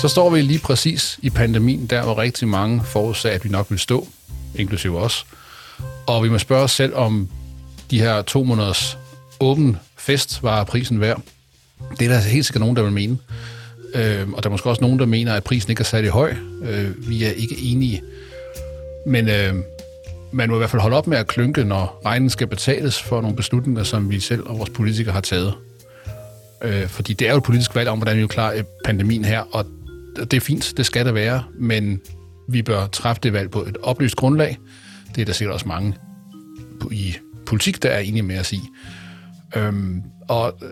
Så står vi lige præcis i pandemien, der hvor rigtig mange forudsagde, at vi nok vil stå, inklusive os. Og vi må spørge os selv, om de her to måneders åben fest var prisen værd. Det er der altså helt sikkert nogen, der vil mene. Øh, og der er måske også nogen, der mener, at prisen ikke er særlig høj. Øh, vi er ikke enige. Men øh, man må i hvert fald holde op med at klynke, når regnen skal betales for nogle beslutninger, som vi selv og vores politikere har taget. Øh, fordi det er jo et politisk valg om, hvordan vi klarer øh, pandemien her, og det er fint, det skal der være, men vi bør træffe det valg på et oplyst grundlag. Det er der sikkert også mange i politik, der er enige med at sige. Øhm, og øh,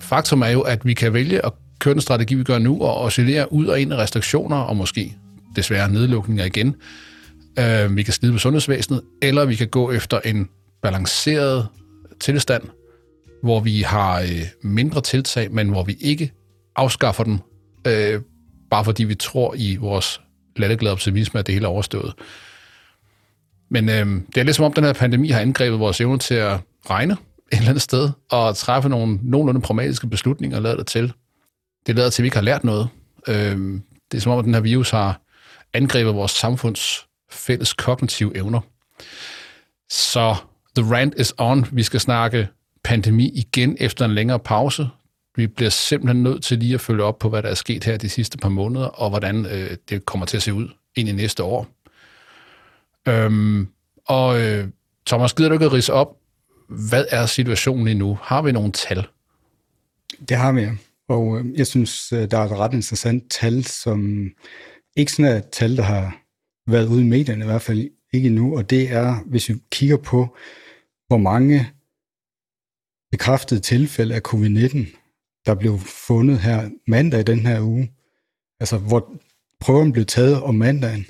faktum er jo, at vi kan vælge at køre den strategi, vi gør nu, og oscillere ud og ind af restriktioner, og måske desværre nedlukninger igen. Øh, vi kan skide på sundhedsvæsenet, eller vi kan gå efter en balanceret tilstand, hvor vi har øh, mindre tiltag, men hvor vi ikke afskaffer dem øh, bare fordi vi tror i vores latterglade optimisme, at det hele er overstået. Men øh, det er lidt som om, den her pandemi har angrebet vores evne til at regne et eller andet sted, og træffe nogle nogenlunde pragmatiske beslutninger, lader det til. Det lader til, at vi ikke har lært noget. Øh, det er som om, at den her virus har angrebet vores samfunds fælles kognitive evner. Så the rant is on. Vi skal snakke pandemi igen efter en længere pause. Vi bliver simpelthen nødt til lige at følge op på, hvad der er sket her de sidste par måneder, og hvordan øh, det kommer til at se ud ind i næste år. Øhm, og øh, Thomas, gider du ikke at rise op, hvad er situationen lige nu? Har vi nogle tal? Det har vi, og øh, jeg synes, øh, der er et ret interessant tal, som ikke sådan er et tal, der har været ude i medierne, i hvert fald ikke endnu, og det er, hvis vi kigger på, hvor mange bekræftede tilfælde af covid-19, der blev fundet her mandag i den her uge. Altså, hvor prøven blev taget om mandagen.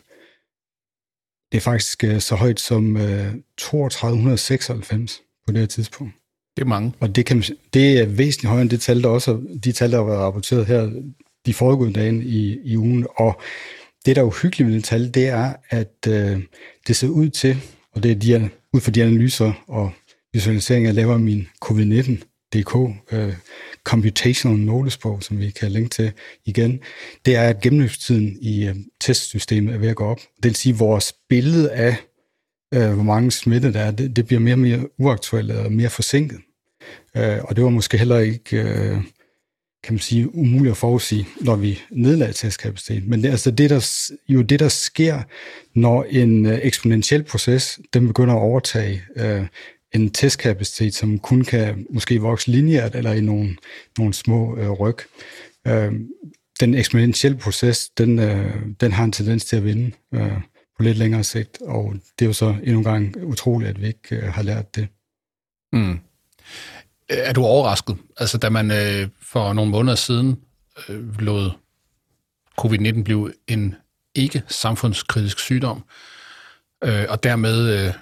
Det er faktisk øh, så højt som 3296 øh, på det her tidspunkt. Det er mange. Og det, kan, det er væsentligt højere end det tal, der også de tal, der har været rapporteret her de foregående dage i, i ugen. Og det, der er uhyggeligt ved det tal, det er, at øh, det ser ud til, og det er de, ud fra de analyser og visualiseringer, jeg laver min DK, øh, Computational Notesbog, som vi kan linke til igen, det er, at gennemløbstiden i øh, testsystemet er ved at gå op. Det vil sige, at vores billede af, øh, hvor mange smittede der er, det, det bliver mere og mere uaktuelt og mere forsinket. Øh, og det var måske heller ikke... Øh, kan man sige, umuligt at forudsige, når vi nedlader testkapacitet. Men det altså det, der, jo det, der sker, når en øh, eksponentiel proces, den begynder at overtage øh, en testkapacitet, som kun kan måske vokse lineært eller i nogle, nogle små øh, ryg. Øh, den eksponentielle proces, den, øh, den har en tendens til at vinde øh, på lidt længere sigt, og det er jo så endnu en gang utroligt, at vi ikke øh, har lært det. Mm. Er du overrasket? Altså, da man øh, for nogle måneder siden øh, lod covid-19 blive en ikke samfundskritisk sygdom, øh, og dermed øh,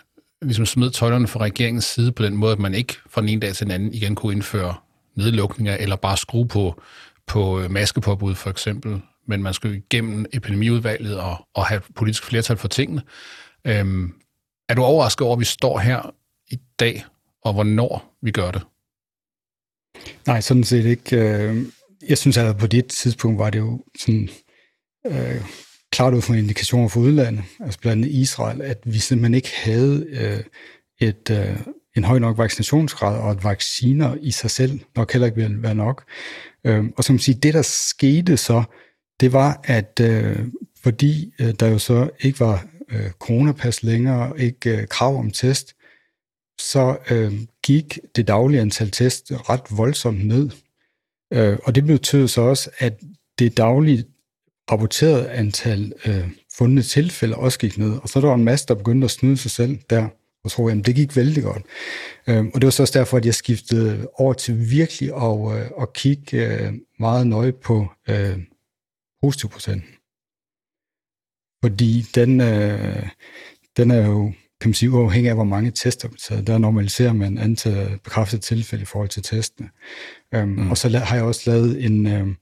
ligesom smed tøjlerne fra regeringens side på den måde, at man ikke fra den ene dag til den anden igen kunne indføre nedlukninger, eller bare skrue på, på øh, maskepåbud for eksempel, men man skulle igennem epidemiudvalget og, og have politisk flertal for tingene. Øhm, er du overrasket over, at vi står her i dag, og hvornår vi gør det? Nej, sådan set ikke. Øh, jeg synes, at på det tidspunkt var det jo sådan, øh, klart ud fra indikationer fra udlandet, altså blandt andet Israel, at vi simpelthen ikke havde øh, et, øh, en høj nok vaccinationsgrad, og at vacciner i sig selv nok heller ikke ville være nok. Øh, og som siger, det der skete så, det var, at øh, fordi øh, der jo så ikke var øh, coronapas længere, ikke øh, krav om test, så øh, gik det daglige antal test ret voldsomt ned. Øh, og det betød så også, at det daglige rapporterede antal øh, fundne tilfælde også gik ned. Og så der var en masse, der begyndte at snyde sig selv der, og tror, at det gik vældig godt. Øh, og det var så også derfor, at jeg skiftede over til virkelig at, øh, at kigge øh, meget nøje på øh, positivprocenten. Fordi den, øh, den er jo kan man sige, uafhængig af, hvor mange tester vi tager, der normaliserer man antallet bekræftede tilfælde i forhold til testene. Um, mm. Og så har jeg også lavet en, um,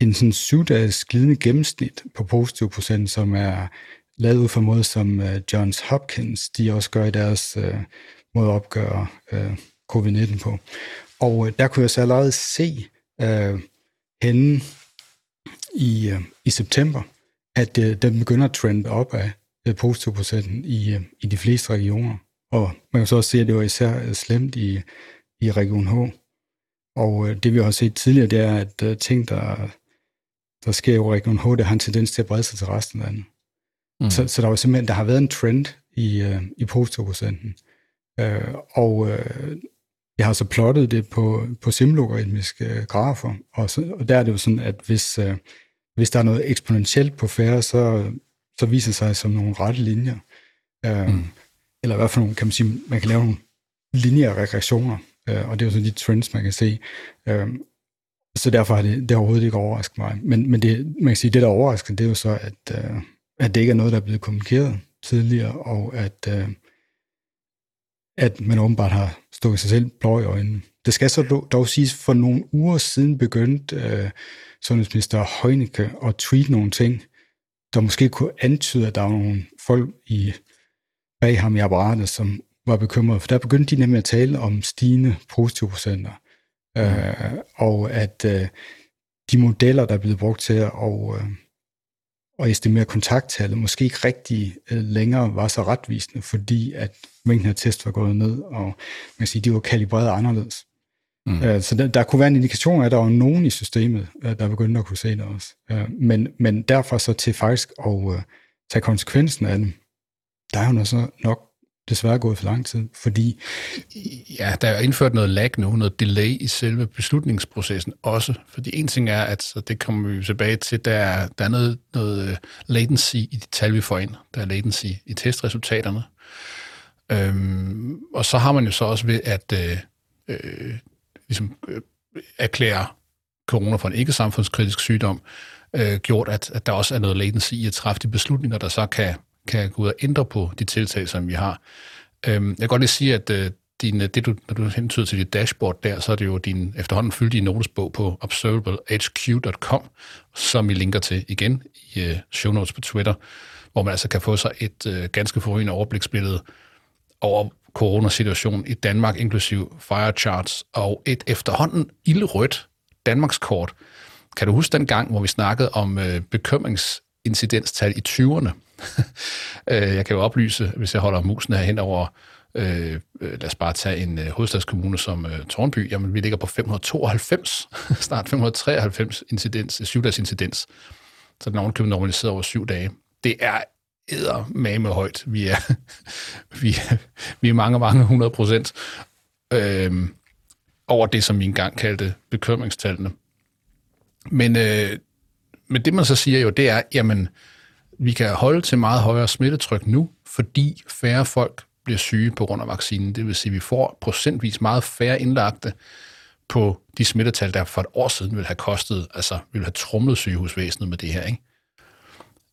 en sådan syvdages glidende gennemsnit på positiv procent, som er lavet ud fra måde, som uh, Johns Hopkins, de også gør i deres uh, måde at opgøre øh, uh, covid-19 på. Og uh, der kunne jeg så allerede se uh, henne i, øh, i september, at øh, den begynder at trende op af øh, positivprocenten i, øh, i de fleste regioner. Og man kan så også se, at det var især slemt i, i Region H. Og øh, det vi har set tidligere, det er, at øh, ting, der, der sker i Region H, det har en tendens til at brede sig til resten af landet. Mm. Så, så der var simpelthen, der har været en trend i, øh, i positivprocenten. Øh, og øh, jeg har så plottet det på, på simlogaritmiske grafer, og, så, og der er det jo sådan, at hvis, øh, hvis der er noget eksponentielt på færre, så, så viser det sig som nogle rette linjer. Øh, mm. Eller i hvert fald nogle, kan man sige, man kan lave nogle lineære regressioner, øh, og det er jo så de trends, man kan se. Øh, så derfor har det, det overhovedet ikke overrasket mig. Men, men det, man kan sige, det der overrasker, det er jo så, at, øh, at det ikke er noget, der er blevet kommunikeret tidligere, og at, øh, at man åbenbart har stukket sig selv blå i øjnene. Det skal så dog, dog siges, for nogle uger siden begyndte øh, sundhedsminister Heunicke at tweet nogle ting, der måske kunne antyde, at der var nogle folk i, bag ham i apparatet, som var bekymrede. For der begyndte de nemlig at tale om stigende positive procenter. Øh, og at øh, de modeller, der er blevet brugt til at, og, øh, at estimere kontakttallet, måske ikke rigtig øh, længere var så retvisende, fordi at mængden af test var gået ned, og man kan sige, de var kalibreret anderledes. Mm. Øh, så der, der kunne være en indikation af, at der var nogen i systemet, øh, der begyndte at kunne se det også. Øh, men, men derfor så til faktisk at øh, tage konsekvensen af det, der er jo så nok desværre gået for lang tid, fordi... Ja, der er indført noget lag nu, noget delay i selve beslutningsprocessen også, fordi en ting er, at så det kommer vi tilbage til, der er, der er noget, noget øh, latency i de tal, vi får ind. Der er latency i testresultaterne. Øhm, og så har man jo så også ved at øh, øh, ligesom, øh, erklære corona for en ikke-samfundskritisk sygdom, øh, gjort, at, at der også er noget latency i at træffe de beslutninger, der så kan kan gå ud og ændre på de tiltag, som vi har. Øhm, jeg kan godt lige sige, at øh, din, øh, det du, når du hentyder til dit dashboard der, så er det jo din efterhånden fyldige notesbog på observablehq.com, som vi linker til igen i øh, show notes på Twitter, hvor man altså kan få sig et øh, ganske forrygende overbliksbillede over coronasituationen i Danmark, inklusiv fire charts, og et efterhånden ildrødt Danmarkskort. Kan du huske den gang, hvor vi snakkede om øh, bekymringsincidenstal i 20'erne? Øh, jeg kan jo oplyse, hvis jeg holder musen her hen over, øh, øh lad os bare tage en øh, hovedstadskommune som øh, Tornby, jamen vi ligger på 592, snart 593 incidens, øh, syvdagsincidens. Så den er ovenkøbet normaliseret over syv dage. Det er mame højt. Vi er, vi, er, vi er mange, mange hundrede procent øh, over det, som vi engang kaldte bekymringstallene. Men, øh, men det, man så siger jo, det er, jamen, vi kan holde til meget højere smittetryk nu, fordi færre folk bliver syge på grund af vaccinen. Det vil sige, at vi får procentvis meget færre indlagte på de smittetal, der for et år siden ville have kostet, altså ville have trumlet sygehusvæsenet med det her. Ikke?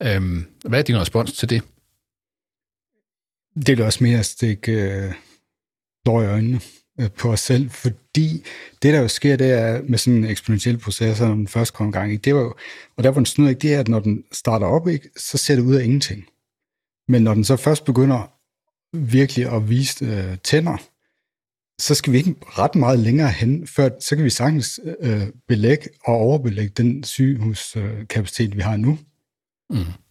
Øhm, hvad er din respons til det? Det er også mere at stikke øh, i øjnene. Øh, på os selv, fordi det, der jo sker, det er med sådan en eksponentiel proces, når den først kommer i gang, ikke? det var jo, og der var den snyder, ikke, det er, at når den starter op, ikke, så ser det ud af ingenting. Men når den så først begynder virkelig at vise øh, tænder, så skal vi ikke ret meget længere hen, før så kan vi sagtens øh, belægge og overbelægge den sygehuskapacitet, øh, vi har nu. Mm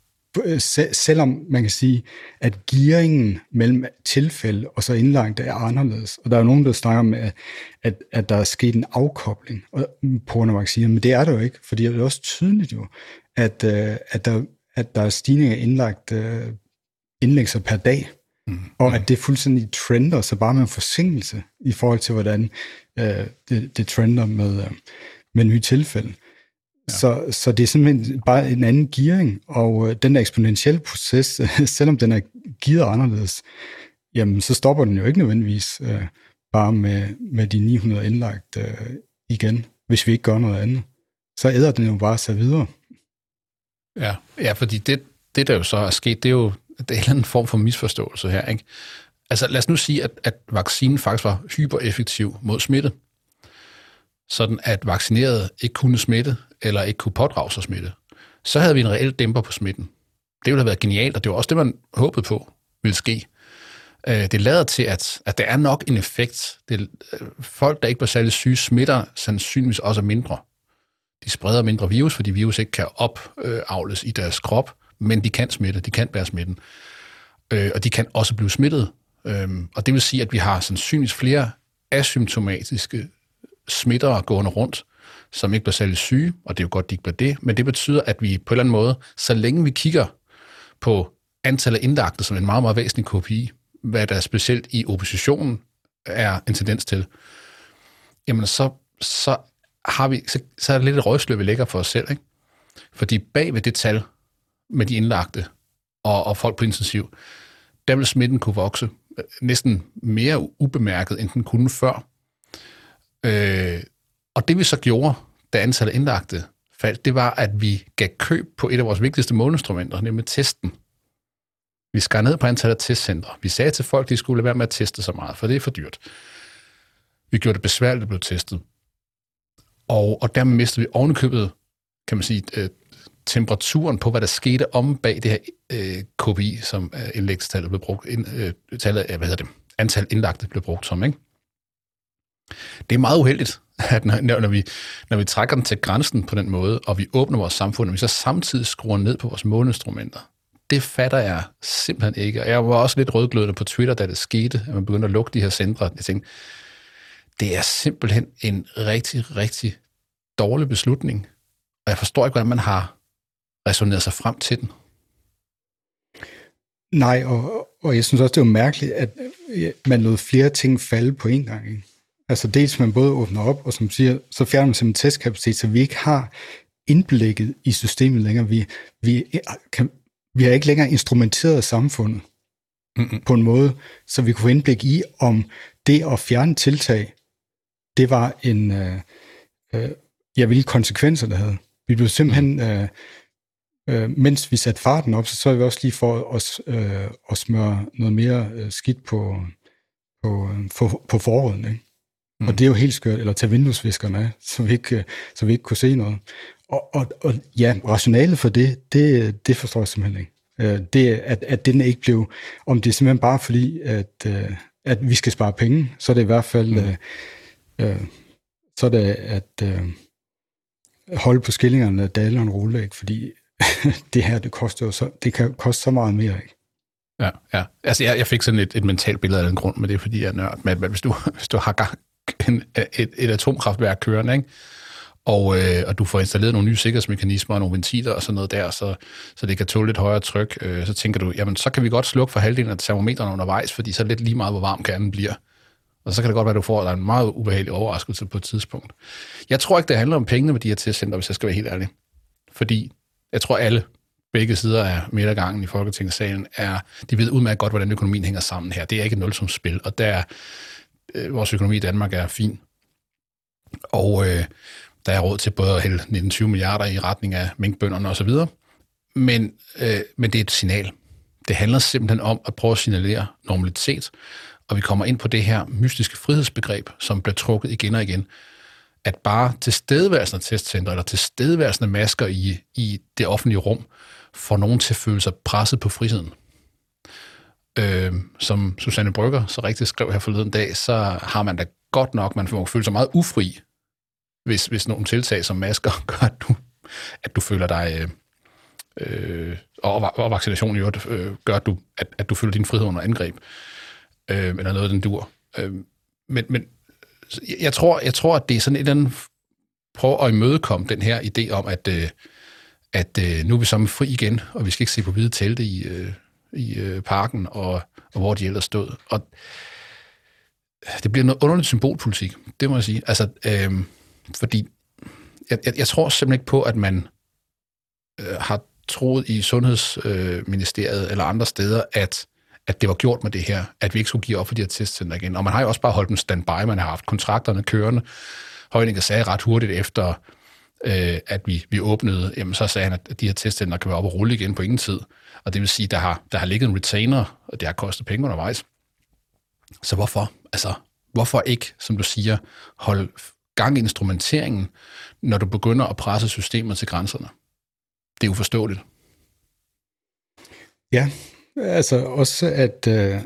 selvom man kan sige, at gearingen mellem tilfælde og så indlagt er anderledes. Og der er nogen, der snakker om, at, at, der er sket en afkobling på grund af vacciner, men det er der jo ikke, fordi det er også tydeligt jo, at, øh, at, der, at der er stigning af indlagt uh, indlæggelser per dag, mm. og at det fuldstændig trender, så bare med en forsinkelse i forhold til, hvordan det, det trender med, med nye tilfælde. Så, så det er simpelthen bare en anden gearing, og øh, den eksponentielle proces, selvom den er gearet anderledes, jamen så stopper den jo ikke nødvendigvis øh, bare med, med de 900 indlagt øh, igen, hvis vi ikke gør noget andet. Så æder den jo bare sig videre. Ja, ja fordi det, det, der jo så er sket, det er jo det er en eller anden form for misforståelse her. Ikke? Altså lad os nu sige, at, at vaccinen faktisk var hypereffektiv mod smitte sådan at vaccinerede ikke kunne smitte, eller ikke kunne pådrage sig smitte, så havde vi en reel dæmper på smitten. Det ville have været genialt, og det var også det, man håbede på ville ske. Øh, det lader til, at, at der er nok en effekt. Det, øh, folk, der ikke var særlig syge, smitter sandsynligvis også mindre. de spreder mindre virus, fordi virus ikke kan opavles øh, i deres krop, men de kan smitte, de kan bære smitten. Og de kan også blive smittet. Og det vil sige, at vi har sandsynligvis flere asymptomatiske smittere gående rundt, som ikke bliver særlig syge, og det er jo godt, de ikke bliver det, men det betyder, at vi på en eller anden måde, så længe vi kigger på antallet af indlagte som en meget, meget væsentlig kopi, hvad der specielt i oppositionen er en tendens til, jamen så, så, har vi, så, så er det lidt et røgsløb, vi lægger for os selv. Ikke? Fordi bag ved det tal med de indlagte og, og folk på intensiv, der vil smitten kunne vokse øh, næsten mere ubemærket, end den kunne før. Øh, og det vi så gjorde, da antallet indlagte faldt, det var, at vi gav køb på et af vores vigtigste måleinstrumenter, nemlig testen. Vi skar ned på antallet af testcentre. Vi sagde til folk, de skulle lade være med at teste så meget, for det er for dyrt. Vi gjorde det besværligt at blive testet. Og, og dermed mistede vi ovenikøbet, kan man sige, øh, temperaturen på, hvad der skete om bag det her øh, KPI, som øh, indlægstallet blev brugt, ind, øh, tallet, hvad hedder det, antal indlagte blev brugt som, ikke? Det er meget uheldigt, at når, når, vi, når vi trækker den til grænsen på den måde, og vi åbner vores samfund, og vi så samtidig skruer ned på vores måleinstrumenter, det fatter jeg simpelthen ikke. Og jeg var også lidt rødglødende på Twitter, da det skete, at man begyndte at lukke de her centre. Jeg tænkte, det er simpelthen en rigtig, rigtig dårlig beslutning. Og jeg forstår ikke, hvordan man har resoneret sig frem til den. Nej, og, og jeg synes også, det er mærkeligt, at man lod flere ting falde på en gang. Ikke? Altså dels man både åbner op, og som siger, så fjerner man simpelthen testkapacitet, så vi ikke har indblikket i systemet længere. Vi, vi, kan, vi har ikke længere instrumenteret samfundet Mm-mm. på en måde, så vi kunne få indblik i, om det at fjerne tiltag, det var en, øh, øh, ja, hvilke konsekvenser det havde. Vi blev simpelthen, øh, øh, mens vi satte farten op, så så vi også lige for at, øh, at smøre noget mere øh, skidt på, på, på, på forruden, ikke? Mm. Og det er jo helt skørt, eller tage vinduesviskerne af, så vi ikke, så vi ikke kunne se noget. Og, og, og ja, rationalet for det, det, det forstår jeg simpelthen ikke. Øh, det, at, at den ikke blev, om det er simpelthen bare fordi, at, øh, at vi skal spare penge, så er det i hvert fald, mm. øh, øh, så er det at øh, holde på skillingerne, daler en rulle, ikke? fordi det her, det koster jo så, det kan koste så meget mere, ikke? Ja, ja. Altså, jeg, jeg fik sådan et, et mentalt billede af den grund, men det er fordi, jeg er nørd. Men, men hvis, du, hvis du har gang, en, et, et atomkraftværk kørende, ikke? Og, øh, og du får installeret nogle nye sikkerhedsmekanismer og nogle ventiler og sådan noget der, så, så det kan tåle lidt højere tryk, øh, så tænker du, jamen så kan vi godt slukke for halvdelen af termometerne undervejs, fordi så er det lidt lige meget, hvor varm kernen bliver. Og så kan det godt være, at du får en meget ubehagelig overraskelse på et tidspunkt. Jeg tror ikke, det handler om pengene med de her testcenter, hvis jeg skal være helt ærlig. Fordi jeg tror alle, begge sider af midtergangen i Folketingssalen, er, de ved udmærket godt, hvordan økonomien hænger sammen her. Det er ikke et nulsumsspil, og der, øh, vores økonomi i Danmark er fin. Og øh, der er råd til både at hælde 19-20 milliarder i retning af minkbønderne osv. Men, øh, men det er et signal. Det handler simpelthen om at prøve at signalere normalitet, og vi kommer ind på det her mystiske frihedsbegreb, som bliver trukket igen og igen, at bare tilstedeværelsen af testcenter eller tilstedeværelsen af masker i, i det offentlige rum, får nogen til at føle sig presset på friheden. Øh, som Susanne Brygger så rigtigt skrev her forleden dag, så har man da godt nok, man får føle sig meget ufri, hvis, hvis nogle tiltag som masker gør, at du, at du føler dig... Øh, øh, og, og vaccination i øvrigt øh, gør, at du, at, at du føler din frihed under angreb, øh, eller noget, den dur. Øh, men, men jeg tror, jeg tror, at det er sådan et eller andet prøv at imødekomme den her idé om, at, øh, at øh, nu er vi som fri igen, og vi skal ikke se på hvide telte i, øh, i øh, parken, og, og hvor de ellers stod. Og det bliver noget underligt symbolpolitik, det må jeg sige. Altså, øh, fordi jeg, jeg, jeg tror simpelthen ikke på, at man øh, har troet i Sundhedsministeriet øh, eller andre steder, at, at det var gjort med det her, at vi ikke skulle give op for de her testcenter igen. Og man har jo også bare holdt dem standby, man har haft kontrakterne kørende. Højninger sagde ret hurtigt efter, øh, at vi, vi åbnede, jamen så sagde han, at de her testcenter kan være op og rulle igen på ingen tid. Og det vil sige, der har, der har ligget en retainer, og det har kostet penge undervejs. Så hvorfor? Altså, hvorfor ikke, som du siger, holde gang i instrumenteringen, når du begynder at presse systemet til grænserne. Det er uforståeligt. Ja, altså også at, øh,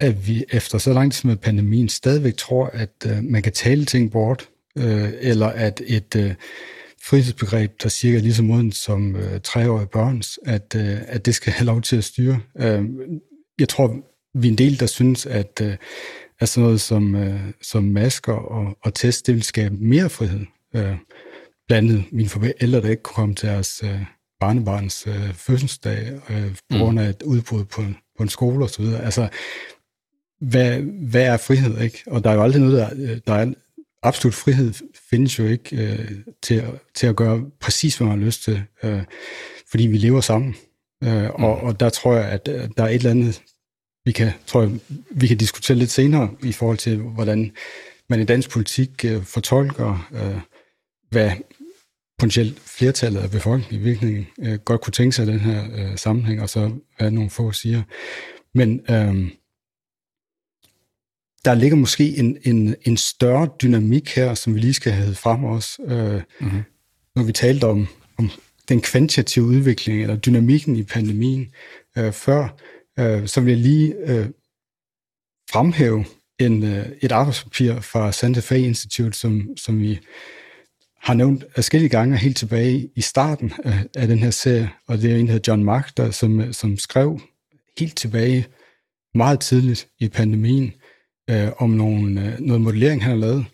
at vi efter så lang tid med pandemien stadigvæk tror, at øh, man kan tale ting bort, øh, eller at et frihedsbegreb, der cirka lige så moden som øh, treårige børns, at, øh, at det skal have lov til at styre. Øh, jeg tror, vi er en del, der synes, at, øh, at sådan noget som, øh, som masker og, og test, det vil skabe mere frihed. Øh, blandt andet mine forældre, der ikke kunne komme til deres øh, barnebarns øh, fødselsdag øh, på grund af et udbrud på, på en skole osv. Altså, hvad, hvad er frihed, ikke? Og der er jo aldrig noget, der, der er absolut frihed findes jo ikke øh, til, at, til at gøre præcis, hvad man har lyst til, øh, fordi vi lever sammen. Øh, og, mm. og der tror jeg, at øh, der er et eller andet, vi kan, tror jeg, vi kan diskutere lidt senere i forhold til, hvordan man i dansk politik øh, fortolker, øh, hvad potentielt flertallet af befolkningen i virkeligheden øh, godt kunne tænke sig i den her øh, sammenhæng, og så hvad nogle få siger. Men øh, der ligger måske en, en, en større dynamik her, som vi lige skal have frem også. Øh, mm-hmm. Når vi talte om, om den kvantitative udvikling, eller dynamikken i pandemien øh, før, øh, så vil jeg lige øh, fremhæve en, øh, et arbejdspapir fra Santa Fe Institute, som, som vi har nævnt forskellige gange helt tilbage i starten af, af den her serie, og det er en, der hedder John Mark, som, som skrev helt tilbage meget tidligt i pandemien, øh, om nogle, øh, noget modellering, han har lavet.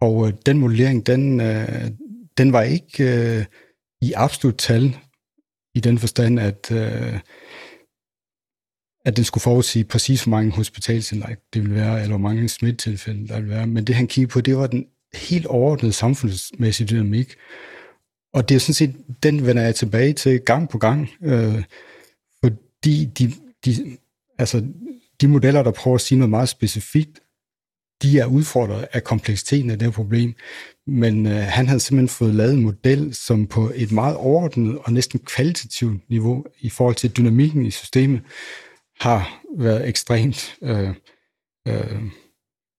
Og øh, den modellering, den, øh, den var ikke øh, i absolut tal, i den forstand, at, øh, at den skulle forudsige præcis, hvor mange hospitalsindlæg det ville være, eller hvor mange smittetilfælde der ville være. Men det, han kiggede på, det var den helt overordnede samfundsmæssige dynamik. Og det er sådan set, den vender jeg tilbage til gang på gang, øh, fordi de, de, altså, de modeller, der prøver at sige noget meget specifikt, de er udfordret af kompleksiteten af det her problem. Men øh, han havde simpelthen fået lavet en model, som på et meget overordnet og næsten kvalitativt niveau i forhold til dynamikken i systemet, har været ekstremt øh, øh,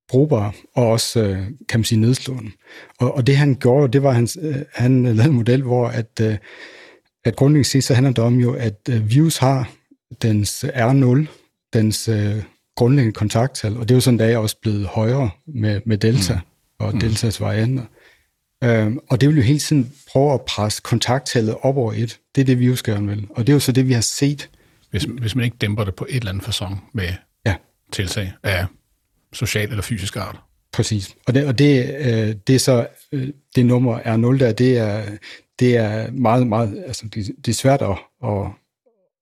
brugbar og også, øh, kan man sige, nedslående. Og, og det han gjorde, det var, at han, øh, han øh, lavede en model, hvor at, øh, at grundlæggende set, så handler det om jo, at øh, virus har dens R0, dens øh, grundlæggende kontakttal, og det er jo sådan, der er også blevet højere med, med delta mm. og mm. deltas varianter. Øhm, og det vil jo hele tiden prøve at presse kontakttallet op over et. Det er det, virus gerne vil. Og det er jo så det, vi har set. Hvis, hvis man ikke dæmper det på et eller andet fasong med ja. tiltag af social eller fysisk art. Præcis. Og det, og det, øh, det er så, øh, det nummer R0 der, det er, det er meget, meget, altså det, det er svært at, at,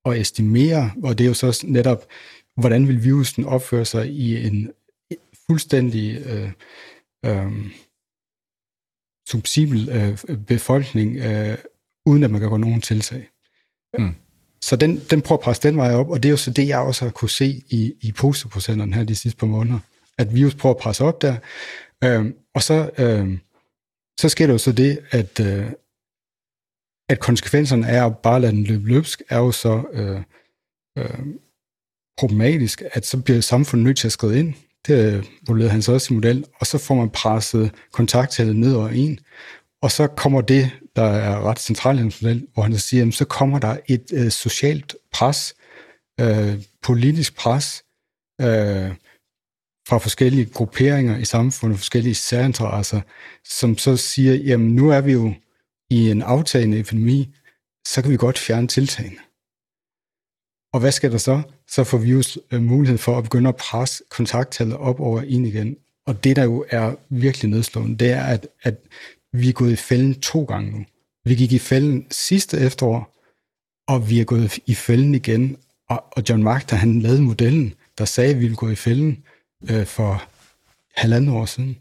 at estimere, og det er jo så netop, hvordan vil virusen opføre sig i en fuldstændig øh, øh, subsibel øh, befolkning, øh, uden at man kan gå nogen tiltag. Mm. Så den, den prøver at presse den vej op, og det er jo så det, jeg også har kunne se i, i positivprocenterne her de sidste par måneder, at virus prøver at presse op der. Øh, og så, øh, så sker der jo så det, at, øh, at konsekvenserne af at bare lade den løbe løbsk, er jo så øh, øh, problematisk, at så bliver samfundet nødt til at skride ind. Det øh, vurderede han så også i model, og så får man presset kontakttallet ned over en, og så kommer det, der er ret centralt i hans model, hvor han siger, at så kommer der et øh, socialt pres, øh, politisk pres, øh, fra forskellige grupperinger i samfundet, forskellige særinteresser, som så siger, jamen nu er vi jo i en aftagende epidemi, så kan vi godt fjerne tiltagene. Og hvad sker der så? Så får virus øh, mulighed for at begynde at presse kontakttallet op over en igen. Og det, der jo er virkelig nedslående, det er, at, at vi er gået i fælden to gange nu. Vi gik i fælden sidste efterår, og vi er gået i fælden igen. Og, og John Mark, han lavede modellen, der sagde, at vi ville gå i fælden øh, for halvandet år siden.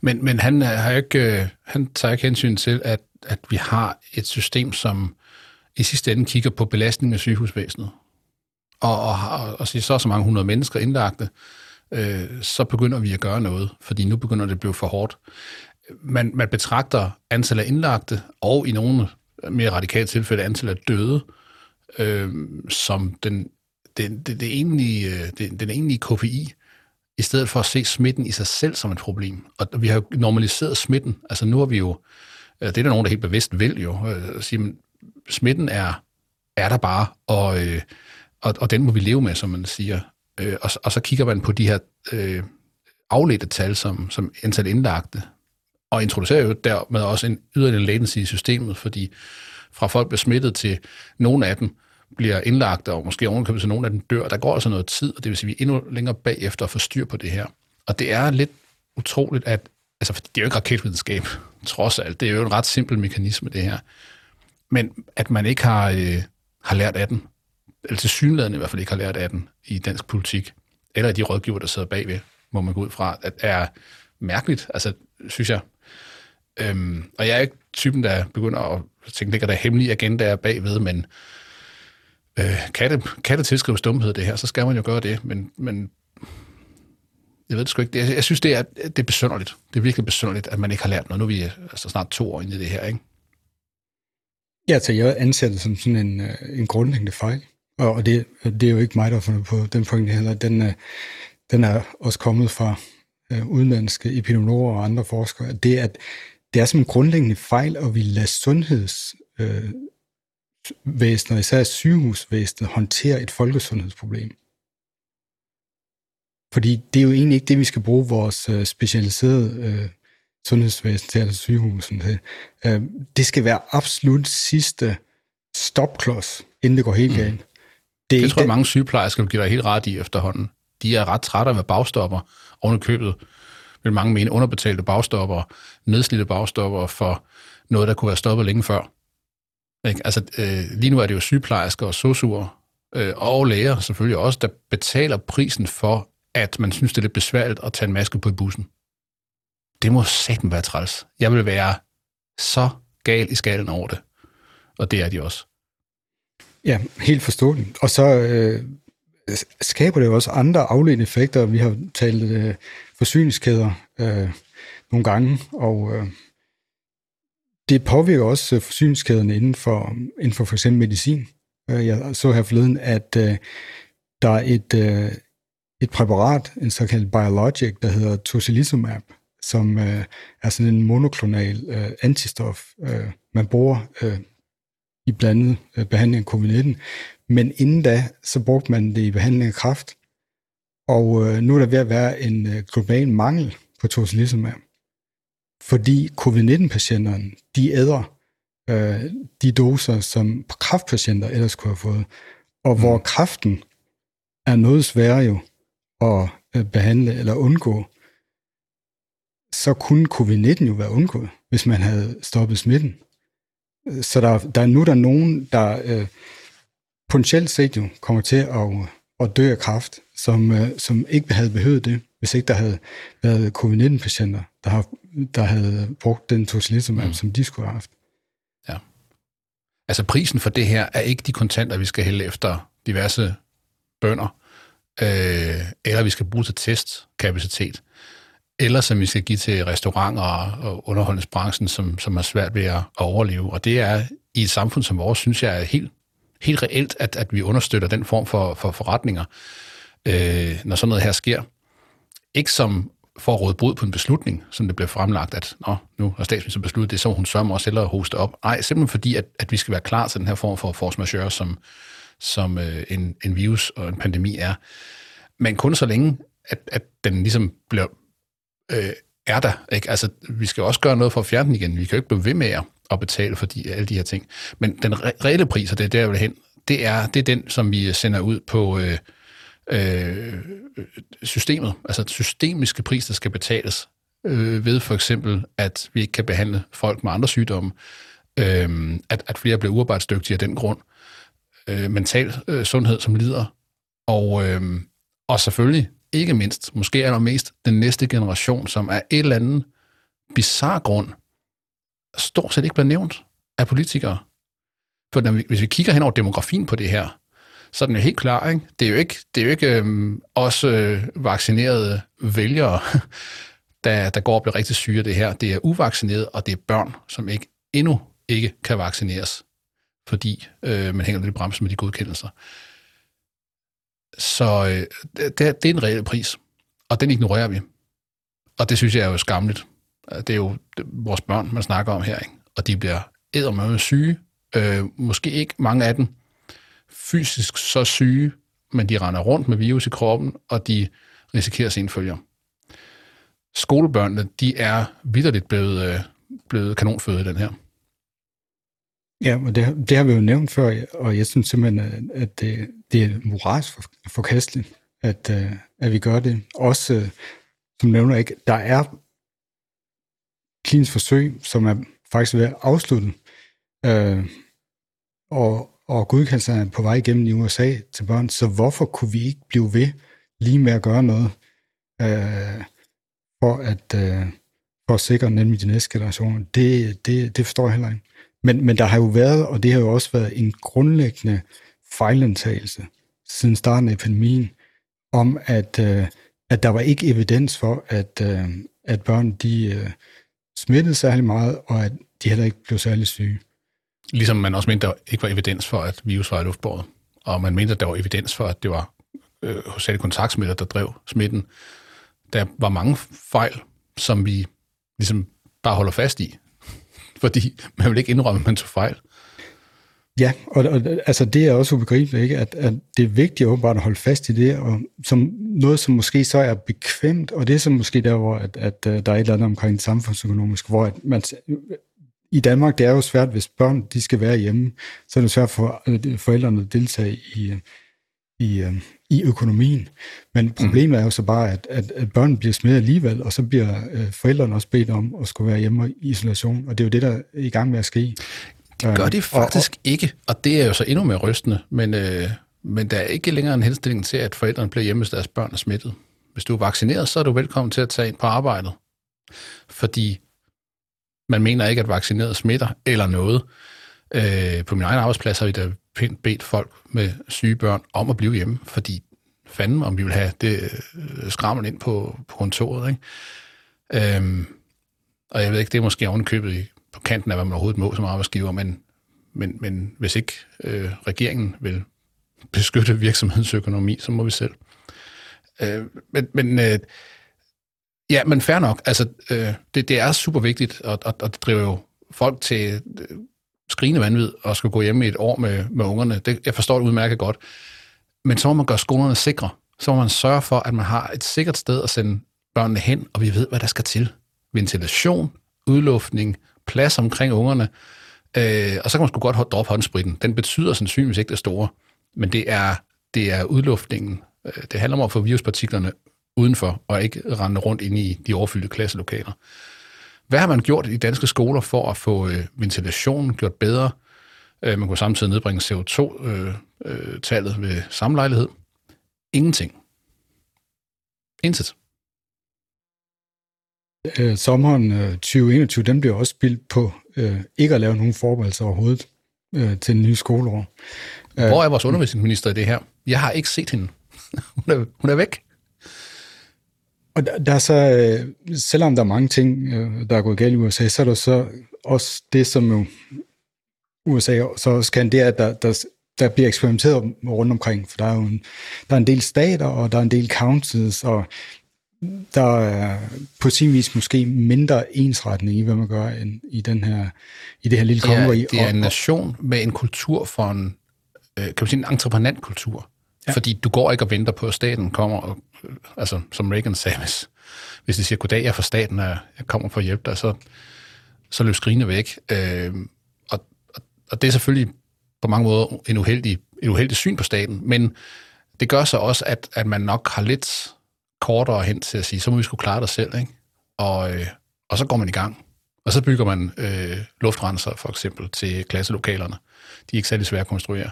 Men, men han, øh, har ikke, øh, han tager ikke hensyn til, at, at vi har et system, som i sidste ende kigger på belastningen af sygehusvæsenet. Og, og, og, og siger, så så mange hundrede mennesker indlagte, øh, så begynder vi at gøre noget, fordi nu begynder det at blive for hårdt. Man, man betragter antallet af indlagte, og i nogle mere radikale tilfælde antallet af døde, øh, som den, den, den, den, egentlige, øh, den, den egentlige KPI, i stedet for at se smitten i sig selv som et problem. Og vi har jo normaliseret smitten. Altså nu har vi jo, øh, det er der nogen, der helt bevidst vil jo, øh, at sige, smitten er, er der bare, og, øh, og, og den må vi leve med, som man siger. Øh, og, og så kigger man på de her øh, afledte tal, som, som antal indlagte, og introducerer jo dermed også en yderligere latency i systemet, fordi fra folk bliver smittet til nogle af dem bliver indlagt, og måske ovenkøbet til nogle af dem dør, der går altså noget tid, og det vil sige, at vi er endnu længere bagefter at få styr på det her. Og det er lidt utroligt, at altså, det er jo ikke raketvidenskab, trods alt. Det er jo en ret simpel mekanisme, det her. Men at man ikke har, øh, har lært af den, eller til synligheden i hvert fald ikke har lært af den i dansk politik, eller de rådgiver, der sidder bagved, må man gå ud fra, at er mærkeligt, altså, synes jeg. Øhm, og jeg er ikke typen, der begynder at tænke, ligger der hemmelige agendaer bagved, men øh, kan, det, kan det tilskrives dumhed, det her, så skal man jo gøre det, men, men jeg ved det sgu ikke. Jeg, jeg synes, det er, det er besynderligt. Det er virkelig besynderligt, at man ikke har lært noget. Nu er vi øh, altså snart to år inde i det her, ikke? Ja, så jeg anser det som sådan en, øh, en grundlæggende fejl. Og det, det er jo ikke mig, der har fundet på den pointe heller. Den, øh, den er også kommet fra øh, udenlandske epidemiologer og andre forskere. Det er, at det er som en grundlæggende fejl, at vi lader sundhedsvæsenet, øh, især sygehusvæsenet, håndtere et folkesundhedsproblem. Fordi det er jo egentlig ikke det, vi skal bruge vores øh, specialiserede øh, sundhedsvæsen til, altså sygehusen til. Øh, det skal være absolut sidste stopklods, inden det går helt mm. galt. Mm. Det, det tror jeg, mange sygeplejersker vil give dig helt ret i efterhånden. De er ret trætte af at bagstopper oven købet vil mange mene underbetalte bagstopper, nedslidte bagstopper for noget, der kunne være stoppet længe før. Ikke? Altså, øh, lige nu er det jo sygeplejersker og sosuer, øh, og læger selvfølgelig også, der betaler prisen for, at man synes, det er lidt besværligt at tage en maske på i bussen. Det må satan være træls. Jeg vil være så gal i skallen over det. Og det er de også. Ja, helt forståeligt. Og så øh, skaber det jo også andre afledte effekter. Vi har talt øh, forsyningskæder øh, nogle gange, og øh, det påvirker også øh, forsyningskæderne inden for, inden for for eksempel medicin. Øh, jeg så her forleden, at øh, der er et, øh, et præparat, en såkaldt biologic, der hedder tocilizumab, som øh, er sådan en monoklonal øh, antistof, øh, man bruger øh, i blandet øh, behandling af covid-19. Men inden da, så brugte man det i behandling af kræft. Og øh, nu er der ved at være en øh, global mangel på tocilizumab. Fordi covid-19-patienterne, de æder øh, de doser, som kræftpatienter ellers kunne have fået. Og hvor mm. kræften er noget sværere jo at øh, behandle eller undgå, så kunne covid-19 jo være undgået, hvis man havde stoppet smitten. Så der, der nu er der nogen, der øh, potentielt set jo kommer til at, at dø af kræft, som, øh, som ikke havde behøvet det, hvis ikke der havde været covid-19-patienter, der, har, der havde brugt den tocilizumab, mm. som de skulle have haft. Ja. Altså prisen for det her er ikke de kontanter, vi skal hælde efter diverse bønder, øh, eller vi skal bruge til testkapacitet, eller som vi skal give til restauranter og underholdningsbranchen, som, som er svært ved at overleve. Og det er i et samfund som vores, synes jeg er helt, helt reelt, at, at vi understøtter den form for, for forretninger, øh, når sådan noget her sker. Ikke som for at råde brud på en beslutning, som det bliver fremlagt, at Nå, nu har statsministeren besluttet det, så hun sørger mig også hellere at hoste op. Nej, simpelthen fordi, at, at vi skal være klar til den her form for force majeure, som, som øh, en, en virus og en pandemi er. Men kun så længe, at, at den ligesom bliver, øh, er der. Ikke? Altså, vi skal også gøre noget for at fjerne den igen. Vi kan jo ikke blive ved med at betale for de, alle de her ting. Men den re- reelle pris, og det er der, jeg vil hen, det er, det er den, som vi sender ud på øh, øh, systemet. Altså systemiske pris, der skal betales øh, ved for eksempel, at vi ikke kan behandle folk med andre sygdomme, øh, at, at flere bliver uarbejdsdygtige af den grund, øh, mental øh, sundhed, som lider, og, øh, og selvfølgelig ikke mindst, måske allermest, den næste generation, som er et eller andet bizarre grund, stort set ikke bliver nævnt af politikere. For når vi, hvis vi kigger hen over demografien på det her, så er den jo helt klar. Ikke? Det er jo ikke, det er jo ikke øhm, også øh, vaccinerede vælgere, der, der går og bliver rigtig syge af det her. Det er uvaccinerede, og det er børn, som ikke endnu ikke kan vaccineres, fordi øh, man hænger lidt i bremsen med de godkendelser. Så øh, det, det er en reel pris, og den ignorerer vi. Og det synes jeg er jo skamligt. Det er jo vores børn, man snakker om her, ikke? og de bliver eddermame syge. Øh, måske ikke mange af dem fysisk så syge, men de render rundt med virus i kroppen, og de risikerer sine følger. skolebørnene, de er vidderligt blevet, øh, blevet kanonføde i den her. Ja, og det, det har vi jo nævnt før, og jeg synes simpelthen, at det, det er moralsk forkasteligt, at, øh, at vi gør det. Også, øh, som nævner ikke, der er klinisk forsøg, som er faktisk ved at afslutte, øh, og, og godkendelsen er på vej igennem i USA til børn, så hvorfor kunne vi ikke blive ved lige med at gøre noget øh, for at øh, for at sikre nemlig de næste generationer? Det, det, det forstår jeg heller ikke. Men, men der har jo været, og det har jo også været en grundlæggende fejlantagelse siden starten af epidemien, om at, øh, at der var ikke evidens for, at, øh, at børn de øh, smittede særlig meget, og at de heller ikke blev særlig syge. Ligesom man også mente, der ikke var evidens for, at virus var i luftbåret. Og man mente, at der var evidens for, at det var øh, særligt kontaktsmitter, der drev smitten. Der var mange fejl, som vi ligesom bare holder fast i. Fordi man vil ikke indrømme, at man tog fejl. Ja, og, og altså det er også ubegribeligt, ikke? At, at det er vigtigt åbenbart at holde fast i det, og som noget, som måske så er bekvemt, og det er så måske der, hvor at, at, at der er et eller andet omkring det samfundsøkonomiske, hvor at man, i Danmark, det er jo svært, hvis børn de skal være hjemme, så er det svært for forældrene at deltage i, øh, i, øh, i økonomien. Men problemet er jo så bare, at, at, at børn bliver smittet alligevel, og så bliver øh, forældrene også bedt om at skulle være hjemme i isolation, og det er jo det, der er i gang med at ske. Det gør de faktisk og, og, ikke, og det er jo så endnu mere rystende, men, øh, men der er ikke længere en henstilling til, at forældrene bliver hjemme, hvis deres børn er smittet. Hvis du er vaccineret, så er du velkommen til at tage ind på arbejdet, fordi man mener ikke, at vaccineret smitter eller noget. Øh, på min egen arbejdsplads har vi da pænt bedt folk med syge børn om at blive hjemme, fordi fanden om vi vil have det øh, skrammel ind på, på kontoret. Ikke? Øhm, og jeg ved ikke, det er måske ovenkøbet i, på kanten af, hvad man overhovedet må som arbejdsgiver, men, men, men hvis ikke øh, regeringen vil beskytte virksomhedens økonomi, så må vi selv. Øh, men men øh, ja, men fair nok. Altså, øh, det, det er super vigtigt, og, og, og det driver jo folk til øh, skrigende vanvid og skal gå hjem i et år med, med ungerne. Det, jeg forstår det udmærket godt. Men så må man gøre skolerne sikre. Så må man sørge for, at man har et sikkert sted at sende børnene hen, og vi ved, hvad der skal til. Ventilation, udluftning, plads omkring ungerne. Øh, og så kan man sgu godt droppe håndspritten. Den betyder sandsynligvis ikke det store, men det er, det er udluftningen. Øh, det handler om at få viruspartiklerne udenfor, og ikke rende rundt ind i de overfyldte klasselokaler. Hvad har man gjort i danske skoler for at få øh, ventilationen gjort bedre? Øh, man kunne samtidig nedbringe CO2-tallet øh, øh, ved samlejlighed. Ingenting. Intet. Øh, sommeren øh, 2021, den blev også spildt på øh, ikke at lave nogen forberedelser overhovedet øh, til den nye skoleår. Hvor er vores undervisningsminister i det her? Jeg har ikke set hende. hun, er, hun er væk. Og der, der er så, øh, selvom der er mange ting, øh, der er gået galt i USA, så er der så også det, som jo USA så skal det, at der, der, der bliver eksperimenteret rundt omkring, for der er jo en, der er en del stater, og der er en del counties, og der er på sin vis måske mindre ensretning i, hvad man gør end i, den her, i det her lille kongerige. Ja, det er en nation med en kultur for en, øh, kan man sige, en entreprenantkultur. Ja. Fordi du går ikke og venter på, at staten kommer, og, øh, altså som Reagan sagde, hvis, hvis de siger, goddag, jeg er fra staten, og jeg kommer for at hjælpe dig, så, så løb skrigende væk. Øh, og, og, og det er selvfølgelig på mange måder en uheldig, en uheldig syn på staten, men det gør så også, at, at man nok har lidt kortere hen til at sige, så må vi skulle klare dig selv, ikke? Og, øh, og så går man i gang. Og så bygger man øh, luftrenser for eksempel til klasselokalerne. De er ikke særlig svære at konstruere.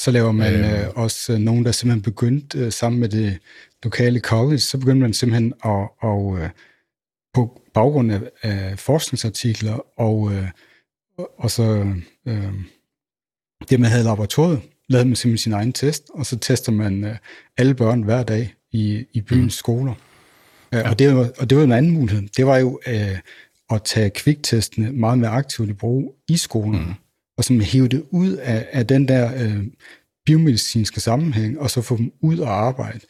Så laver man øh, øh, også nogen, der simpelthen begyndt øh, sammen med det lokale college, så begynder man simpelthen at, og, øh, på baggrund af, af forskningsartikler og, øh, og så øh, det, man havde i laboratoriet, lavede man simpelthen sin egen test, og så tester man øh, alle børn hver dag i, i byens mm. skoler. Øh, ja. Og, det var, og det var en anden mulighed. Det var jo øh, at tage kviktestene meget mere aktivt i brug i skolen, mm. Og så hæve det ud af, af den der øh, biomedicinske sammenhæng, og så få dem ud og arbejde.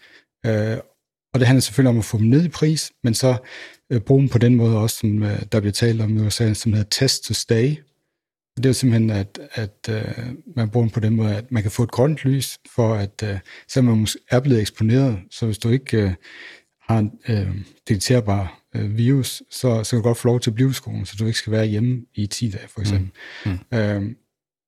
Øh, og det handler selvfølgelig om at få dem ned i pris, men så øh, bruge dem på den måde også, som øh, der bliver talt om i USA, som hedder test to stay. Det er jo simpelthen, at, at øh, man bruger dem på den måde, at man kan få et grønt lys, for at øh, selvom man er blevet eksponeret, så hvis du ikke øh, har en øh, detekterbar øh, virus, så, så kan du godt få lov til at blive i skolen, så du ikke skal være hjemme i 10 dage, for eksempel. Mm. Mm. Øhm,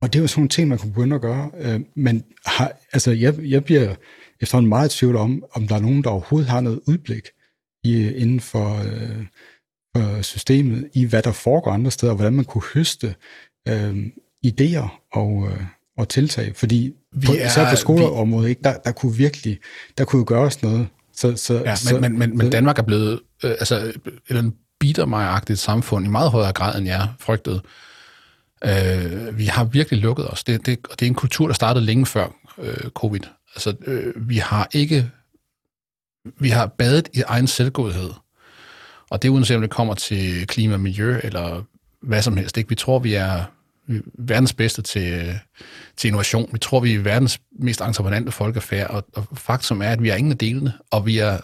og det er jo sådan nogle ting, man kunne begynde at gøre. Øh, men har, altså, jeg, jeg bliver efterhånden meget i tvivl om, om der er nogen, der overhovedet har noget udblik i, inden for, øh, for systemet, i hvad der foregår andre steder, og hvordan man kunne høste øh, idéer og, øh, og tiltag. Fordi vi på, er, især på skoleområdet, ikke, der, der kunne virkelig der kunne gøres noget. Så, så, ja, så, men, men, men Danmark er blevet øh, altså, et bitter mig samfund i meget højere grad, end jeg frygtede. Øh, vi har virkelig lukket os. Det, det, og det er en kultur, der startede længe før øh, covid. Altså, øh, vi har ikke... Vi har badet i egen selvgodhed. Og det er uanset om det kommer til klima og miljø, eller hvad som helst. Ikke? Vi tror, vi er verdens bedste til, til innovation. Vi tror, vi er verdens mest entreprenante folkefærd, og, og faktum er, at vi er ingen af delene, og vi er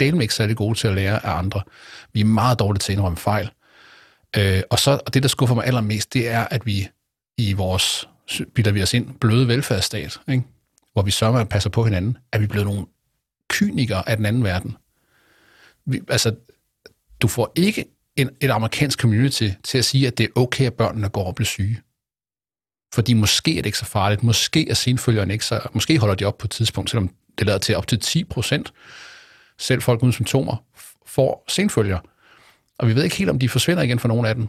delvis ikke særlig gode til at lære af andre. Vi er meget dårlige til at indrømme fejl. Øh, og så og det, der skuffer mig allermest, det er, at vi i vores, bilder vi os ind, bløde velfærdsstat, ikke? hvor vi sørger at passer på hinanden, at vi er blevet nogle kynikere af den anden verden. Vi, altså, du får ikke en, et amerikansk community til at sige, at det er okay, at børnene går og bliver syge. Fordi måske er det ikke så farligt, måske er senfølgerne ikke så, måske holder de op på et tidspunkt, selvom det lader til op til 10 procent, selv folk uden symptomer, får senfølger. Og vi ved ikke helt, om de forsvinder igen for nogle af dem.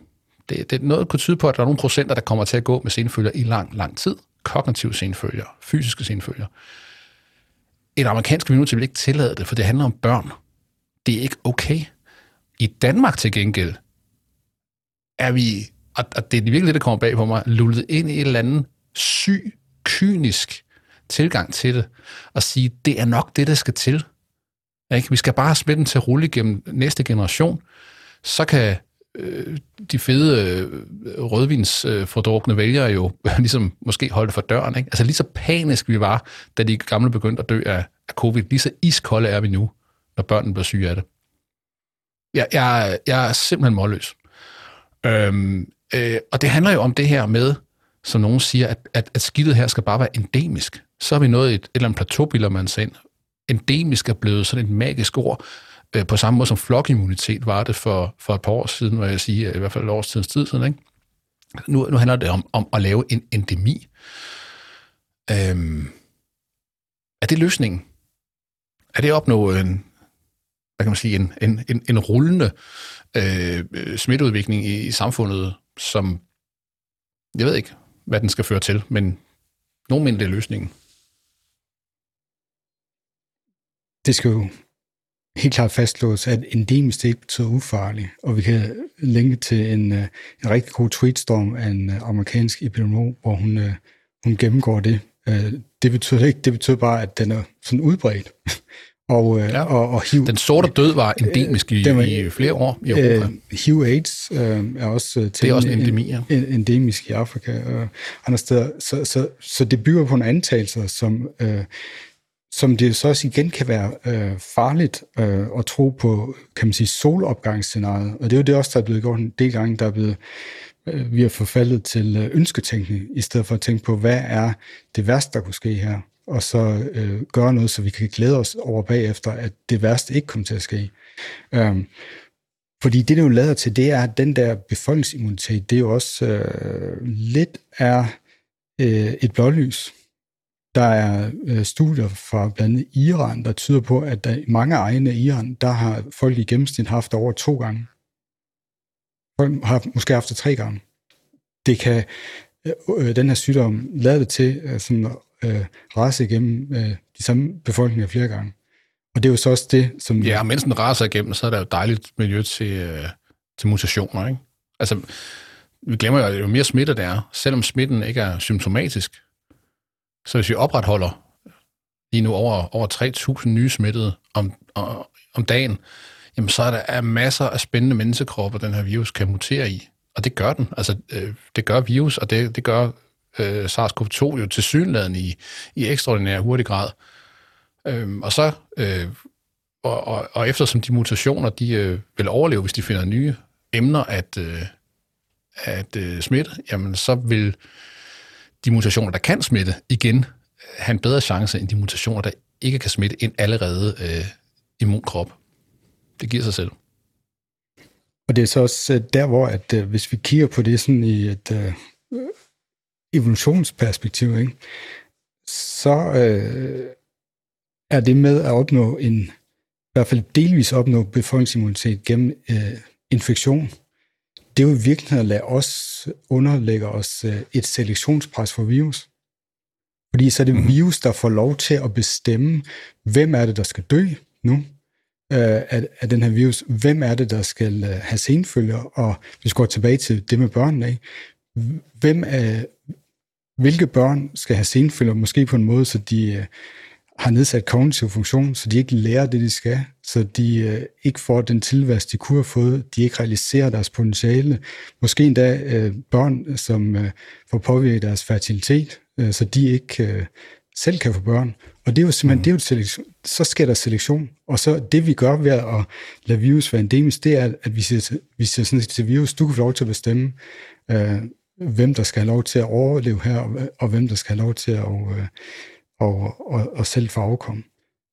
Det, det er noget, der kunne tyde på, at der er nogle procenter, der kommer til at gå med senfølger i lang, lang tid. Kognitive senfølger, fysiske senfølger. Et amerikansk community vil ikke tillade det, for det handler om børn. Det er ikke okay. I Danmark til gengæld er vi, og det er virkelig det, der kommer bag på mig, lullet ind i et eller andet syg, kynisk tilgang til det, og sige, det er nok det, der skal til. Ikke? Vi skal bare smide den til at rulle igennem næste generation, så kan øh, de fede øh, rødvinsfordrukne øh, vælgere jo ligesom måske holde for døren. Ikke? Altså lige så panisk vi var, da de gamle begyndte at dø af, af covid, lige så iskolde er vi nu, når børnene bliver syge af det. Jeg, jeg, jeg er simpelthen målløs. Øhm, øh, og det handler jo om det her med, som nogen siger, at, at, at skidtet her skal bare være endemisk. Så har vi nået et, et eller andet plateau, man sig ind. Endemisk er blevet sådan et magisk ord, Øh, på samme måde som flokimmunitet var det for, for et par år siden, hvad jeg siger, i hvert fald et års tid siden. Ikke? Nu, nu handler det om, om at lave en endemi. Øhm, er det løsningen? Er det at opnå en, hvad kan man sige, en, en, en, en rullende øh, smitteudvikling i, i samfundet, som, jeg ved ikke, hvad den skal føre til, men nogen mener, det er løsningen. Det skal jo helt klart fastslås, at endemisk ikke betyder ufarlig, og vi kan linke til en, øh, en rigtig god tweetstorm af en øh, amerikansk epidemiolog, hvor hun, øh, hun gennemgår det. Det betyder ikke, det betyder bare, at den er sådan udbredt. Og, ja. og, og HIV, den sorte død var endemisk i, var, i flere år i Europa. HIV-AIDS øh, er også til det er også en endemi, ja. en, endemisk i Afrika og andre steder. Så, så, så det bygger på en antagelse, som øh, som det så også igen kan være øh, farligt øh, at tro på, kan man sige, solopgangsscenariet. Og det er jo det også, der er blevet gjort en del gange, der er blevet, øh, vi har forfaldet til øh, ønsketænkning, i stedet for at tænke på, hvad er det værste, der kunne ske her, og så øh, gøre noget, så vi kan glæde os over bagefter, at det værste ikke kommer til at ske. Øhm, fordi det, det jo lader til, det er, at den der befolkningsimmunitet, det er jo også øh, lidt er øh, et blålys. Der er øh, studier fra blandt andet Iran, der tyder på, at der i mange egne af Iran, der har folk i gennemsnit haft over to gange. Folk har måske haft det tre gange. Det kan øh, øh den her sygdom lade det til øh, sådan, øh, rase igennem øh, de samme befolkninger flere gange. Og det er jo så også det, som... Ja, mens den raser igennem, så er der jo dejligt miljø til, øh, til mutationer, ikke? Altså, vi glemmer jo, at jo mere smitte der er, selvom smitten ikke er symptomatisk, så hvis vi opretholder lige nu over, over 3.000 nye smittede om, om dagen, jamen så er der masser af spændende menneskekroppe, den her virus kan mutere i. Og det gør den. Altså, øh, det gør virus, og det, det gør øh, SARS-CoV-2 jo til synligheden i, i ekstraordinær hurtig grad. Øhm, og så, øh, og, og, og eftersom de mutationer, de øh, vil overleve, hvis de finder nye emner at, øh, at øh, smitte, jamen så vil de mutationer, der kan smitte, igen øh, have en bedre chance end de mutationer, der ikke kan smitte en allerede øh, immunkrop. Det giver sig selv. Og det er så også øh, der, hvor at, øh, hvis vi kigger på det sådan i et øh, evolutionsperspektiv, ikke, så øh, er det med at opnå en, i hvert fald delvis opnå befolkningsimmunitet gennem øh, infektion, det er jo i virkeligheden at lade os underlægge os øh, et selektionspres for virus. Fordi så er det mhm. virus, der får lov til at bestemme, hvem er det, der skal dø nu øh, af, af den her virus. Hvem er det, der skal øh, have senfølger? Og vi går tilbage til det med børnene. Ikke? Hvem er, hvilke børn skal have senfølger, måske på en måde, så de har nedsat kognitiv funktion, så de ikke lærer det, de skal, så de øh, ikke får den tilværelse, de kunne have fået, de ikke realiserer deres potentiale. Måske endda øh, børn, som øh, får påvirket deres fertilitet, øh, så de ikke øh, selv kan få børn. Og det er jo simpelthen, mm. det er jo selektion. så sker der selektion. Og så det vi gør ved at lade virus være endemisk, det er, at vi siger, vi siger sådan til virus, du kan få lov til at bestemme, øh, hvem der skal have lov til at overleve her, og, og hvem der skal have lov til at øh, og, og, og selv få afkom.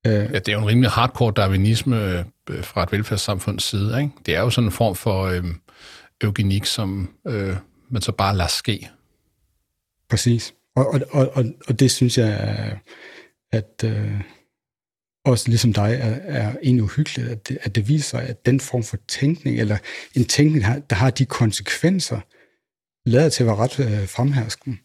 Øh, ja, det er jo en rimelig hardcore darwinisme øh, fra et velfærdssamfunds side. Ikke? Det er jo sådan en form for øh, eugenik, som øh, man så bare lader ske. Præcis. Og, og, og, og det synes jeg, at øh, også ligesom dig, er, er egentlig uhyggeligt, at det, at det viser sig, at den form for tænkning, eller en tænkning, der har de konsekvenser, lader til at være ret øh, fremherskende.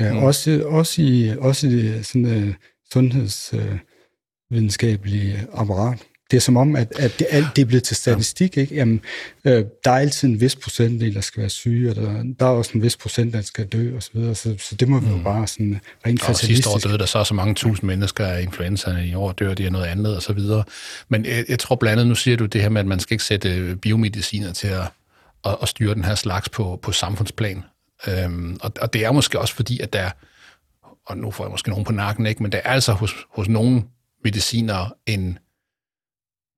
Ja, mm. også, også i, også i sådan, uh, sundhedsvidenskabelige uh, apparat. Det er som om, at, at det, alt det er blevet til statistik. Ikke? Jamen, øh, der er altid en vis procentdel, der skal være syge, og der, der er også en vis procent, der skal dø, og så videre. Så, så det må vi jo mm. bare sådan rent og sidste år døde der så så mange tusind mennesker af influenza, i år dør de af noget andet, og så videre. Men jeg, jeg tror blandt andet, nu siger du det her med, at man skal ikke sætte biomediciner til at, at, at styre den her slags på, på samfundsplan. Øhm, og, og det er måske også fordi, at der, og nu får jeg måske nogen på nakken, ikke, men der er altså hos, hos nogle mediciner en,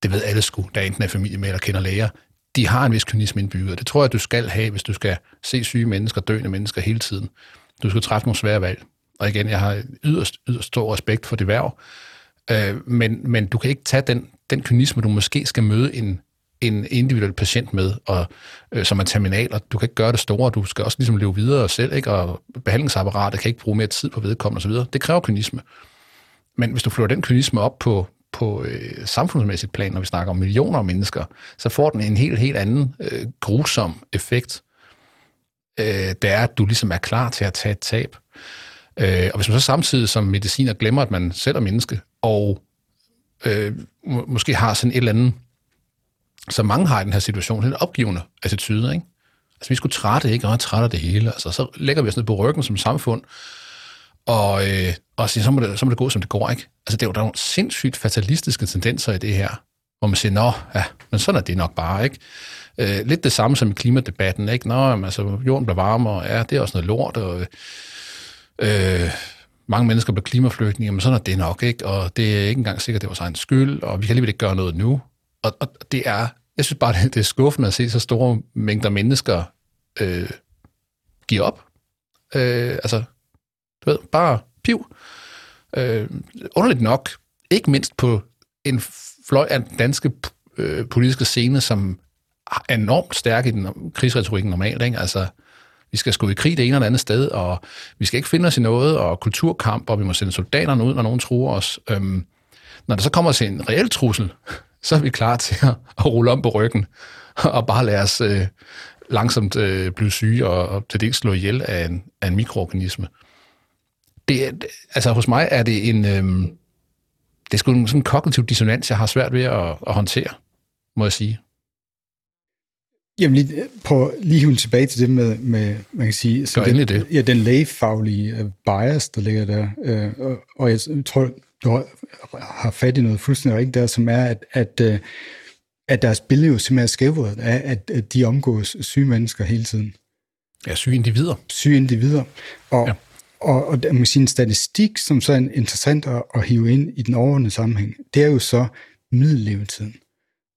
det ved alle sgu, der enten er familie med eller kender læger, de har en vis kynisme indbygget. Det tror jeg, du skal have, hvis du skal se syge mennesker, døende mennesker hele tiden. Du skal træffe nogle svære valg. Og igen, jeg har yderst, yderst stor respekt for det værv, øh, men, men du kan ikke tage den, den kynisme, du måske skal møde en en individuel patient med, og, øh, som er terminal, og du kan ikke gøre det store, du skal også ligesom leve videre selv, ikke? og behandlingsapparatet kan ikke bruge mere tid på vedkommende osv. Det kræver kynisme. Men hvis du flytter den kynisme op på, på øh, samfundsmæssigt plan, når vi snakker om millioner af mennesker, så får den en helt, helt anden øh, grusom effekt. Øh, det er, at du ligesom er klar til at tage et tab. Øh, og hvis man så samtidig som mediciner glemmer, at man selv er menneske, og øh, må, måske har sådan et eller andet så mange har i den her situation en opgivende attitude, ikke? Altså, vi skulle trætte, ikke? Og jeg trætte det hele. Altså, så lægger vi os ned på ryggen som samfund, og, øh, og siger, så må, det, så må det gå, som det går, ikke? Altså, det er jo, der er nogle sindssygt fatalistiske tendenser i det her, hvor man siger, nå, ja, men sådan er det nok bare, ikke? Øh, lidt det samme som i klimadebatten, ikke? Nå, jamen, altså, jorden bliver varmere, ja, det er også noget lort, og øh, mange mennesker bliver klimaflygtninge, men sådan er det nok, ikke? Og det er ikke engang sikkert, det var egen skyld, og vi kan alligevel ikke gøre noget nu. Og, og det er, jeg synes bare, det er skuffende at se så store mængder mennesker øh, give op. Øh, altså, du ved, bare piv. Øh, underligt nok, ikke mindst på en fløj af den danske øh, politiske scene, som er enormt stærk i den krigsretorikken normalt. Ikke? Altså, vi skal sgu i krig det ene eller andet sted, og vi skal ikke finde os i noget, og kulturkamp, og vi må sende soldaterne ud, når nogen truer os. Øhm, når der så kommer til en reel trussel, så er vi klar til at, at rulle om på ryggen og bare lade os øh, langsomt øh, blive syge og, og til dels slå ihjel af en, af en mikroorganisme. Det, altså hos mig er det en, øh, det er sgu en sådan kognitiv dissonans, jeg har svært ved at, at håndtere, må jeg sige. Jamen lige, på lige hive tilbage til det med, med man kan sige, så den, det. Ja, den lægefaglige øh, bias, der ligger der. Øh, og, og jeg tror, du har fat i noget fuldstændig rigtigt der, som er, at, at, øh, at deres billede jo simpelthen er skævret af, at, at de omgås syge mennesker hele tiden. Ja, syge individer. Syge individer. Og, ja. og, og med sin statistik, som så er interessant at, at hive ind i den overordnede sammenhæng, det er jo så middellevetiden.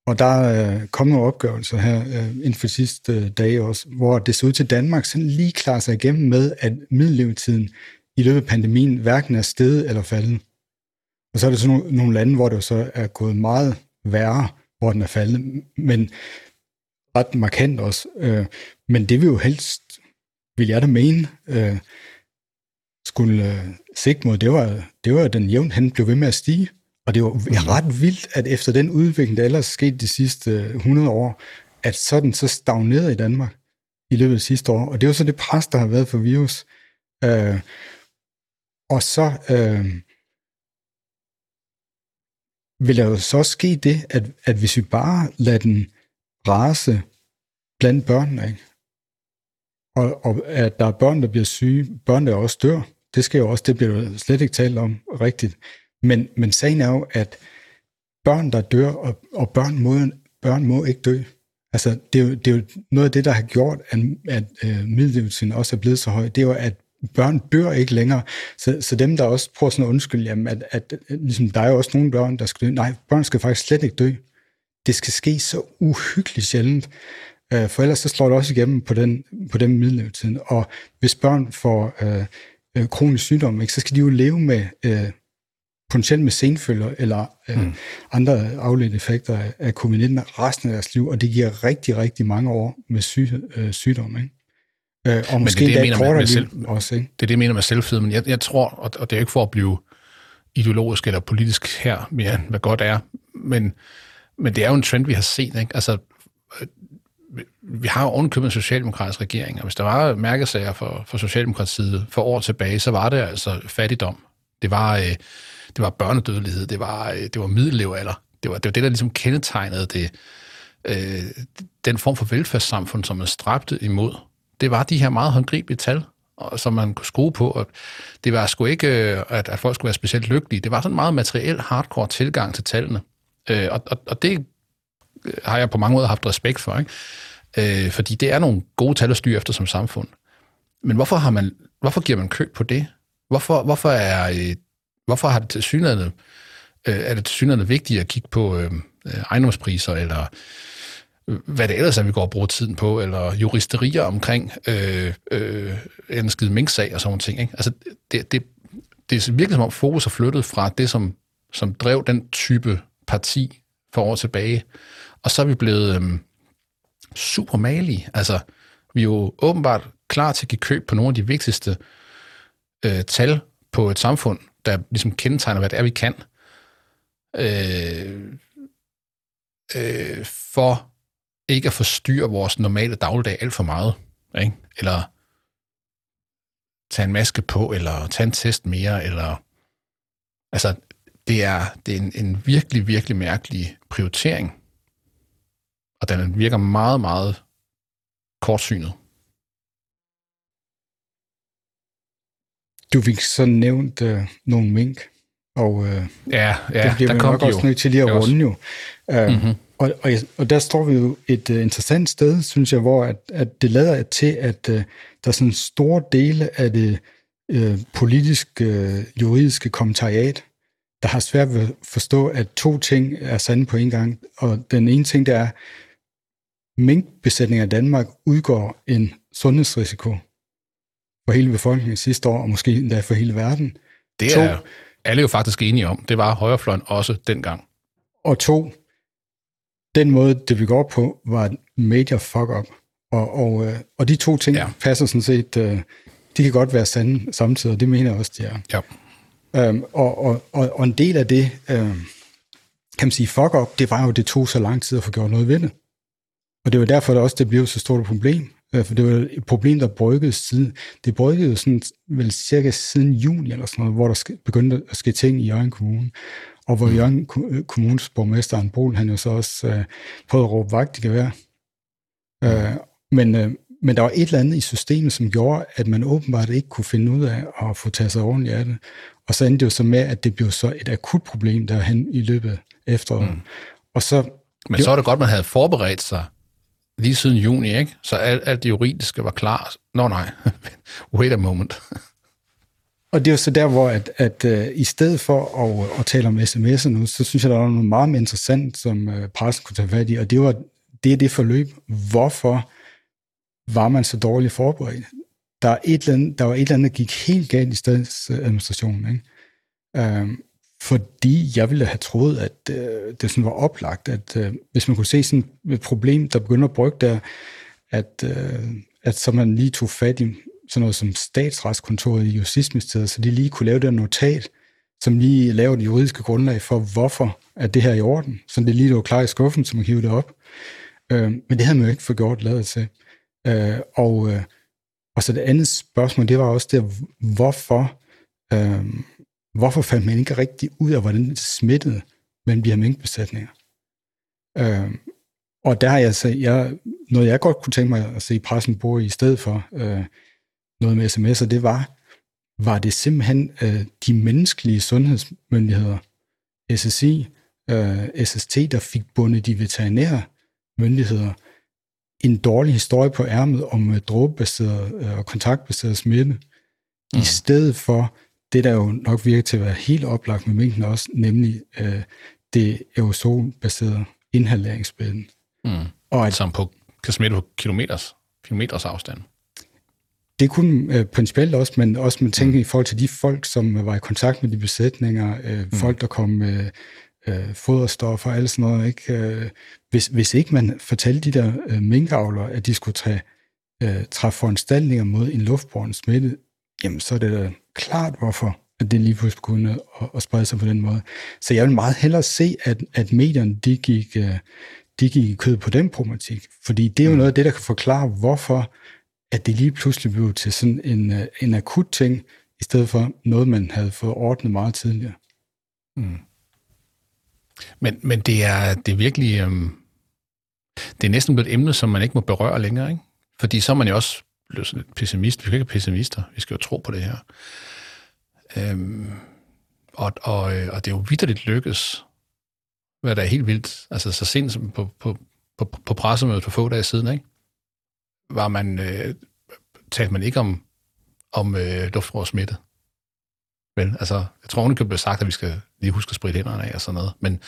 Og der er kommet nogle opgørelser her øh, inden for sidste øh, dage også, hvor det ser ud til Danmark sådan lige klarer sig igennem med, at middellevetiden i løbet af pandemien hverken er steget eller faldet. Og så er der så nogle, nogle lande, hvor det så er gået meget værre, hvor den er faldet. Men ret markant også. Øh, men det vil jo helst, vil jeg da mene, øh, skulle øh, sigte mod, det var, det var, at den jævnt hen blev ved med at stige. Og det var mm. ret vildt, at efter den udvikling, der ellers skete de sidste 100 år, at sådan så stagnerede i Danmark i løbet af sidste år. Og det er jo så det pres, der har været for virus. Øh, og så øh, vil der jo så ske det, at, at hvis vi bare lader den rase blandt børnene, ikke? Og, og at der er børn, der bliver syge, børn, der også dør, det skal jo også, det bliver jo slet ikke talt om rigtigt. Men, men sagen er jo, at børn, der dør, og, og børn, må, børn må ikke dø. Altså, det er, jo, det er jo noget af det, der har gjort, at, at øh, middellevetiden også er blevet så høj. Det er jo, at børn dør ikke længere. Så, så dem, der også prøver sådan at undskylde, jamen, at, at ligesom, der er jo også nogle børn, der skal dø. Nej, børn skal faktisk slet ikke dø. Det skal ske så uhyggeligt sjældent. Øh, for ellers så slår det også igennem på den, på den middellevetiden. Og hvis børn får øh, øh, kronisk sygdom, ikke, så skal de jo leve med øh, potentielt med senfølger eller øh, mm. andre afledte effekter af, af covid-19 resten af deres liv, og det giver rigtig, rigtig mange år med syg, øh, sygdom. Ikke? Øh, og måske det, det, med, med selv, også. Ikke? Det er det, jeg mener med selvfed, men jeg, jeg tror, og, og det er ikke for at blive ideologisk eller politisk her, mere end hvad godt er, men, men det er jo en trend, vi har set. Ikke? Altså, øh, vi har jo ovenkøbet en socialdemokratisk regering, og hvis der var mærkesager for, for Socialdemokratiet for år tilbage, så var det altså fattigdom. Det var, øh, det var børnedødelighed, det var, øh, det var middellevealder. Det var, det var det, der ligesom kendetegnede det, øh, den form for velfærdssamfund, som man stræbte imod. Det var de her meget håndgribelige tal, som man kunne skrue på. Og det var sgu ikke, øh, at, at folk skulle være specielt lykkelige. Det var sådan en meget materiel, hardcore tilgang til tallene. Øh, og, og, og det øh, har jeg på mange måder haft respekt for, ikke? Øh, fordi det er nogle gode tal at styre efter som samfund. Men hvorfor, har man, hvorfor giver man køb på det? Hvorfor, hvorfor, er, øh, hvorfor har det til synligheden, øh, er det til synligheden vigtigt at kigge på øh, ejendomspriser, eller hvad det ellers er, vi går og bruger tiden på, eller juristerier omkring øh, øh, en skide minksag og sådan nogle ting. Ikke? Altså, det, det, det er virkelig som om fokus er flyttet fra det, som, som drev den type parti for år tilbage, og så er vi blevet øh, super malige. Altså, vi er jo åbenbart klar til at give køb på nogle af de vigtigste øh, tal på et samfund, der ligesom kendetegner, hvad det er, vi kan, øh, øh, for ikke at forstyrre vores normale dagligdag alt for meget. Ikke? Eller tage en maske på, eller tage en test mere, eller... Altså, det er, det er en, en virkelig, virkelig mærkelig prioritering, og den virker meget, meget kortsynet. Du fik så nævnt øh, nogle mink, og øh, ja, ja, det bliver der nok også nødt til lige at runde jo. Uh, mm-hmm. Og, og, og der står vi jo et uh, interessant sted, synes jeg, hvor at, at det lader til, at uh, der er sådan store dele af det uh, politiske, uh, juridiske kommentariat, der har svært ved at forstå, at to ting er sande på en gang. Og den ene ting, det er, minkbesætninger i Danmark udgår en sundhedsrisiko for hele befolkningen sidste år, og måske endda for hele verden. Det er to, alle jo faktisk enige om. Det var højrefløjen også dengang. Og to, den måde, det vi går på, var et major fuck-up. Og, og, øh, og de to ting ja. passer sådan set, øh, de kan godt være sande samtidig, og det mener jeg også, de er. Ja. Øhm, og, og, og, og en del af det, øhm, kan man sige, fuck up, det var jo, det tog så lang tid at få gjort noget ved det. Og det var derfor, det også det blev så stort et problem. Øh, for det var et problem, der bryggede siden. Det bryggede sådan, vel cirka siden juni eller sådan noget, hvor der begyndte at ske ting i Jørgen Kommune. Og hvor. Jørgen øh, Kommunes borgmester, Anne han jo så også øh, prøvede at råbe vagt i gevær. Mm. Øh, men, øh, men der var et eller andet i systemet, som gjorde, at man åbenbart ikke kunne finde ud af at få taget sig ordentligt af det. Og så endte det jo så med, at det blev så et akut problem derhen i løbet efter. Mm. Og så, Men så er det godt, man havde forberedt sig lige siden juni, ikke? Så alt, alt det juridiske var klar. Nå nej, wait a moment. Og det er jo så der, hvor at, at uh, i stedet for at, at tale om sms'er nu, så synes jeg, der var noget meget mere interessant, som uh, pressen kunne tage fat i, og det var det er det forløb. Hvorfor var man så dårligt forberedt? Der, er et eller andet, der var et eller andet, der gik helt galt i stadsadministrationen. Ikke? Uh, fordi jeg ville have troet, at øh, det sådan var oplagt, at øh, hvis man kunne se sådan et problem, der begynder at brygge der, at, øh, at så man lige tog fat i sådan noget som statsretskontoret i Justitsministeriet, så de lige kunne lave det notat, som lige laver det juridiske grundlag for, hvorfor er det her i orden, så det lige lå klar i skuffen, så man hive det op. Øh, men det havde man jo ikke fået gjort lavet til. Øh, og, øh, og så det andet spørgsmål, det var også det, hvorfor, øh, hvorfor fandt man ikke rigtig ud af, hvordan det smittede mellem de her minkbesætninger? Øh, og der har jeg, så, jeg, noget jeg godt kunne tænke mig at se pressen på i stedet for øh, noget med sms'er, det var, var det simpelthen øh, de menneskelige sundhedsmyndigheder, SSI, øh, SST, der fik bundet de veterinære myndigheder en dårlig historie på ærmet om øh, dråbebaseret øh, og kontaktbaseret smitte, mm. i stedet for det, der jo nok virker til at være helt oplagt med minken også, nemlig øh, det aerosolbaserede inhaleringsbæden. Mm. Og at, Som på, kan smitte på kilometers, kilometers afstand. Det kunne øh, principielt også, men også man tænker mm. i forhold til de folk, som var i kontakt med de besætninger, øh, mm. folk, der kom med øh, foderstoffer og alt sådan noget. Ikke? Øh, hvis, hvis ikke man fortalte de der øh, minkavlere, at de skulle tage, øh, træffe foranstaltninger mod en luftbåren smitte, jamen så er det da klart, hvorfor at det lige pludselig kunne at, at sprede sig på den måde. Så jeg vil meget hellere se, at, at medierne de gik, øh, de gik kød på den problematik, fordi det er jo mm. noget af det, der kan forklare, hvorfor at det lige pludselig blev til sådan en, øh, en akut ting, i stedet for noget, man havde fået ordnet meget tidligere. Mm. Men, men det, er, det er virkelig... Øhm, det er næsten blevet et emne, som man ikke må berøre længere, ikke? Fordi så er man jo også blevet sådan lidt pessimist. Vi skal ikke være pessimister. Vi skal jo tro på det her. Øhm, og, og, øh, og det er jo vidderligt lykkes, hvad der er helt vildt. Altså så sent som på, på, på, på pressemødet for få dage siden, ikke? Var man, øh, talte man ikke om, om øh, luftrørsmitte. Vel, altså, jeg tror, det blev sagt, at vi skal lige huske at spritte hænderne af og sådan noget. Men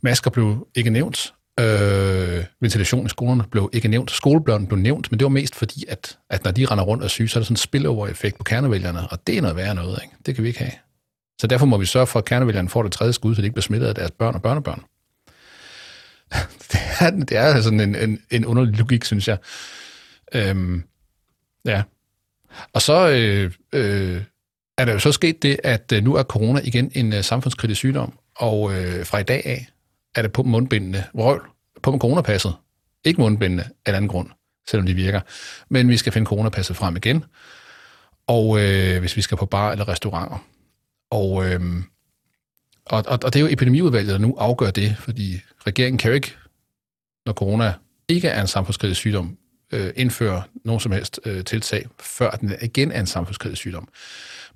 masker blev ikke nævnt. Øh, ventilation i skolerne blev ikke nævnt. Skolebørn blev nævnt, men det var mest fordi, at, at når de render rundt og syge, så er der sådan en spillover-effekt på kernevælgerne, og det er noget værre noget. Ikke? Det kan vi ikke have. Så derfor må vi sørge for, at kernevælgerne får det tredje skud, så de ikke bliver smittet af deres børn og børnebørn. det, er, det er sådan en, en, en underlig logik, synes jeg. Øhm, ja. Og så øh, øh, er der jo så sket det, at øh, nu er corona igen en øh, samfundskritisk sygdom, og øh, fra i dag af er det på mundbindene vrøvl på med coronapasset. Ikke mundbindene af anden grund, selvom de virker. Men vi skal finde coronapasset frem igen, og øh, hvis vi skal på bar eller restauranter. Og, øh, og, og, og det er jo epidemiudvalget, der nu afgør det, fordi regeringen kan jo ikke, når corona ikke er en samfundskritisk sygdom, øh, indføre nogen som helst øh, tiltag, før den igen er en samfundskritisk sygdom.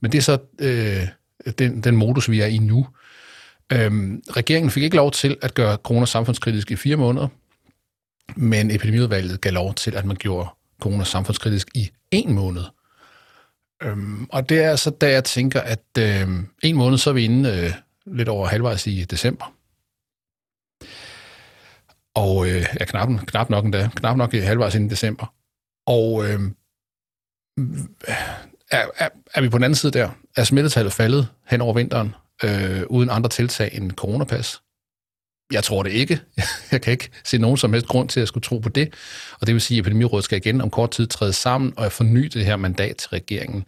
Men det er så øh, den, den modus, vi er i nu. Øhm, regeringen fik ikke lov til at gøre corona samfundskritisk i fire måneder, men epidemiudvalget gav lov til, at man gjorde corona samfundskritisk i en måned. Øhm, og det er så, da jeg tænker, at øh, en måned, så er vi inde øh, lidt over halvvejs i december. Og øh, ja, knap, knap nok endda, knap nok i halvvejs inden december. Og øh, er, er, er vi på den anden side der? Er smittetallet faldet hen over vinteren, øh, uden andre tiltag end coronapas? Jeg tror det ikke. Jeg kan ikke se nogen som helst grund til at skulle tro på det. Og det vil sige, at Epidemirådet skal igen om kort tid træde sammen og forny det her mandat til regeringen.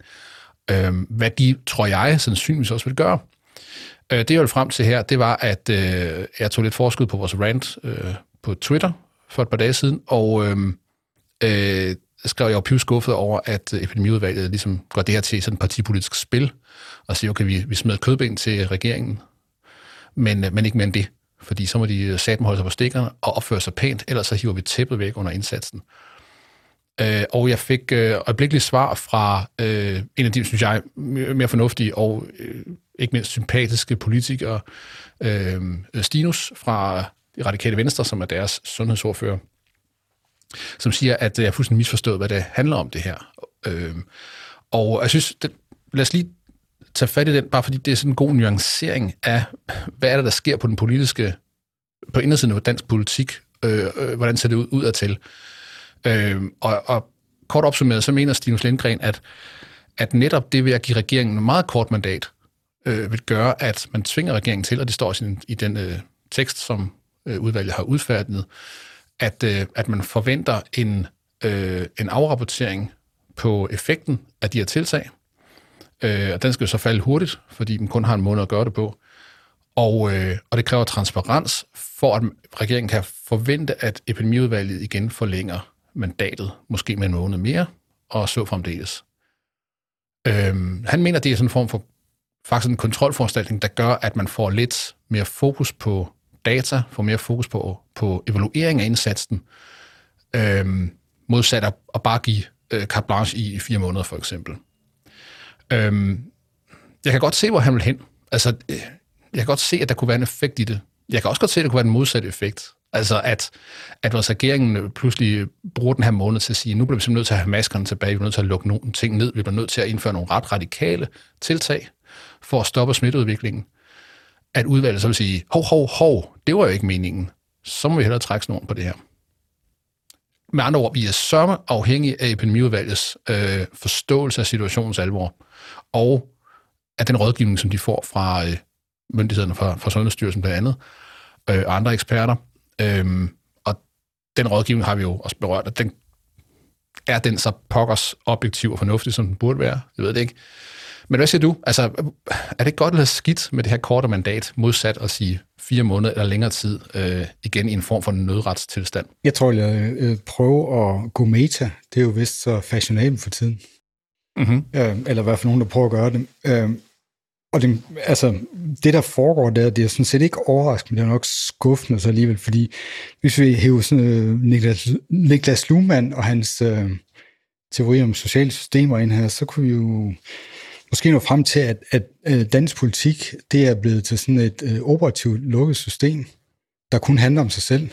Øh, hvad de, tror jeg, sandsynligvis også vil gøre. Øh, det, jeg ville frem til her, det var, at øh, jeg tog lidt forskud på vores rant øh, på Twitter for et par dage siden, og øh, øh, skrev jeg jo skuffet over, at øh, epidemiudvalget ligesom gør det her til sådan et partipolitisk spil, og siger, okay, vi, vi smider kødben til regeringen, men, øh, men ikke mere end det, fordi så må de øh, satme holde sig på stikkerne og opføre sig pænt, ellers så hiver vi tæppet væk under indsatsen. Øh, og jeg fik øh, øjeblikkeligt svar fra øh, en af de, synes jeg, mere fornuftige og øh, ikke mindst sympatiske politikere, øh, Stinus fra det radikale venstre, som er deres sundhedsordfører, som siger, at øh, jeg er fuldstændig misforstået, hvad det handler om det her. Øh, og jeg synes, det, lad os lige tage fat i den, bare fordi det er sådan en god nuancering af, hvad er det, der sker på den politiske, på indersiden af dansk politik, øh, øh, hvordan ser det ud udadtil. Øh, og, og kort opsummeret, så mener Stinus Lindgren, at, at netop det ved at give regeringen en meget kort mandat, øh, vil gøre, at man tvinger regeringen til, og det står i den øh, tekst, som Øh, udvalget har udfærdiget, at, øh, at man forventer en, øh, en afrapportering på effekten af de her tiltag. Øh, og den skal jo så falde hurtigt, fordi den kun har en måned at gøre det på. Og, øh, og det kræver transparens, for at regeringen kan forvente, at epidemiudvalget igen forlænger mandatet, måske med en måned mere, og så fremdeles. Øhm, han mener, det er sådan en form for faktisk en kontrolforanstaltning, der gør, at man får lidt mere fokus på data, få mere fokus på, på evaluering af indsatsen, øhm, modsat at, at bare give øh, carte blanche i, i fire måneder, for eksempel. Øhm, jeg kan godt se, hvor han vil hen. Altså, øh, jeg kan godt se, at der kunne være en effekt i det. Jeg kan også godt se, at der kunne være en modsatte effekt. Altså, at, at vores regeringen pludselig bruger den her måned til at sige, nu bliver vi simpelthen nødt til at have maskerne tilbage, vi bliver nødt til at lukke nogle ting ned, vi bliver nødt til at indføre nogle ret radikale tiltag for at stoppe smitteudviklingen. At udvalget så vil sige, hov, hov, hov, det var jo ikke meningen. Så må vi hellere trække snoren på det her. Med andre ord, vi er så afhængige af epidemiudvalgets øh, forståelse af situationens alvor, og af den rådgivning, som de får fra øh, myndighederne fra, fra Sundhedsstyrelsen blandt andet, øh, og andre eksperter. Øh, og den rådgivning har vi jo også berørt, at den er den så pokkers objektiv og fornuftig, som den burde være? Jeg ved det ikke. Men hvad siger du? Altså, er det godt eller skidt med det her korte mandat, modsat at sige fire måneder eller længere tid, øh, igen i en form for nødretstilstand? Jeg tror, jeg øh, prøver at gå meta. Det er jo vist så fashionabelt for tiden. Mm-hmm. Øh, eller i hvert fald nogen, der prøver at gøre det. Øh, og det, altså, det, der foregår der, det er sådan set ikke overraskende, men det er nok skuffende så alligevel, fordi hvis vi hæver sådan, uh, Niklas, Niklas Luhmann og hans uh, teori om sociale systemer ind her, så kunne vi jo måske nå frem til, at, at øh, dansk politik, det er blevet til sådan et øh, operativt lukket system, der kun handler om sig selv.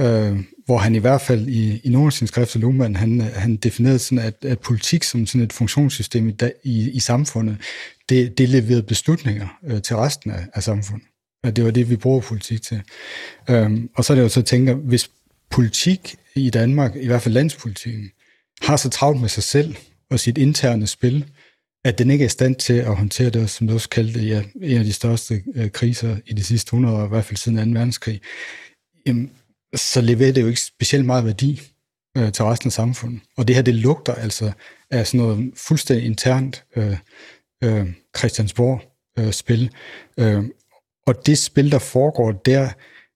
Øh, hvor han i hvert fald i, i nogle af sine skrifter, Luhmann, han, han definerede sådan, at, at politik som sådan et funktionssystem i, i, i samfundet, det, det leverede beslutninger øh, til resten af, af samfundet. Og det var det, vi bruger politik til. Øhm, og så er det jo så, at tænke, hvis politik i Danmark, i hvert fald landspolitikken, har så travlt med sig selv og sit interne spil, at den ikke er i stand til at håndtere det, som du også kaldte ja, en af de største øh, kriser i de sidste 100 år, i hvert fald siden 2. verdenskrig, jamen, så leverer det jo ikke specielt meget værdi øh, til resten af samfundet. Og det her, det lugter altså af sådan noget fuldstændig internt øh, øh, Christiansborg-spil. Øh, øh, og det spil, der foregår der,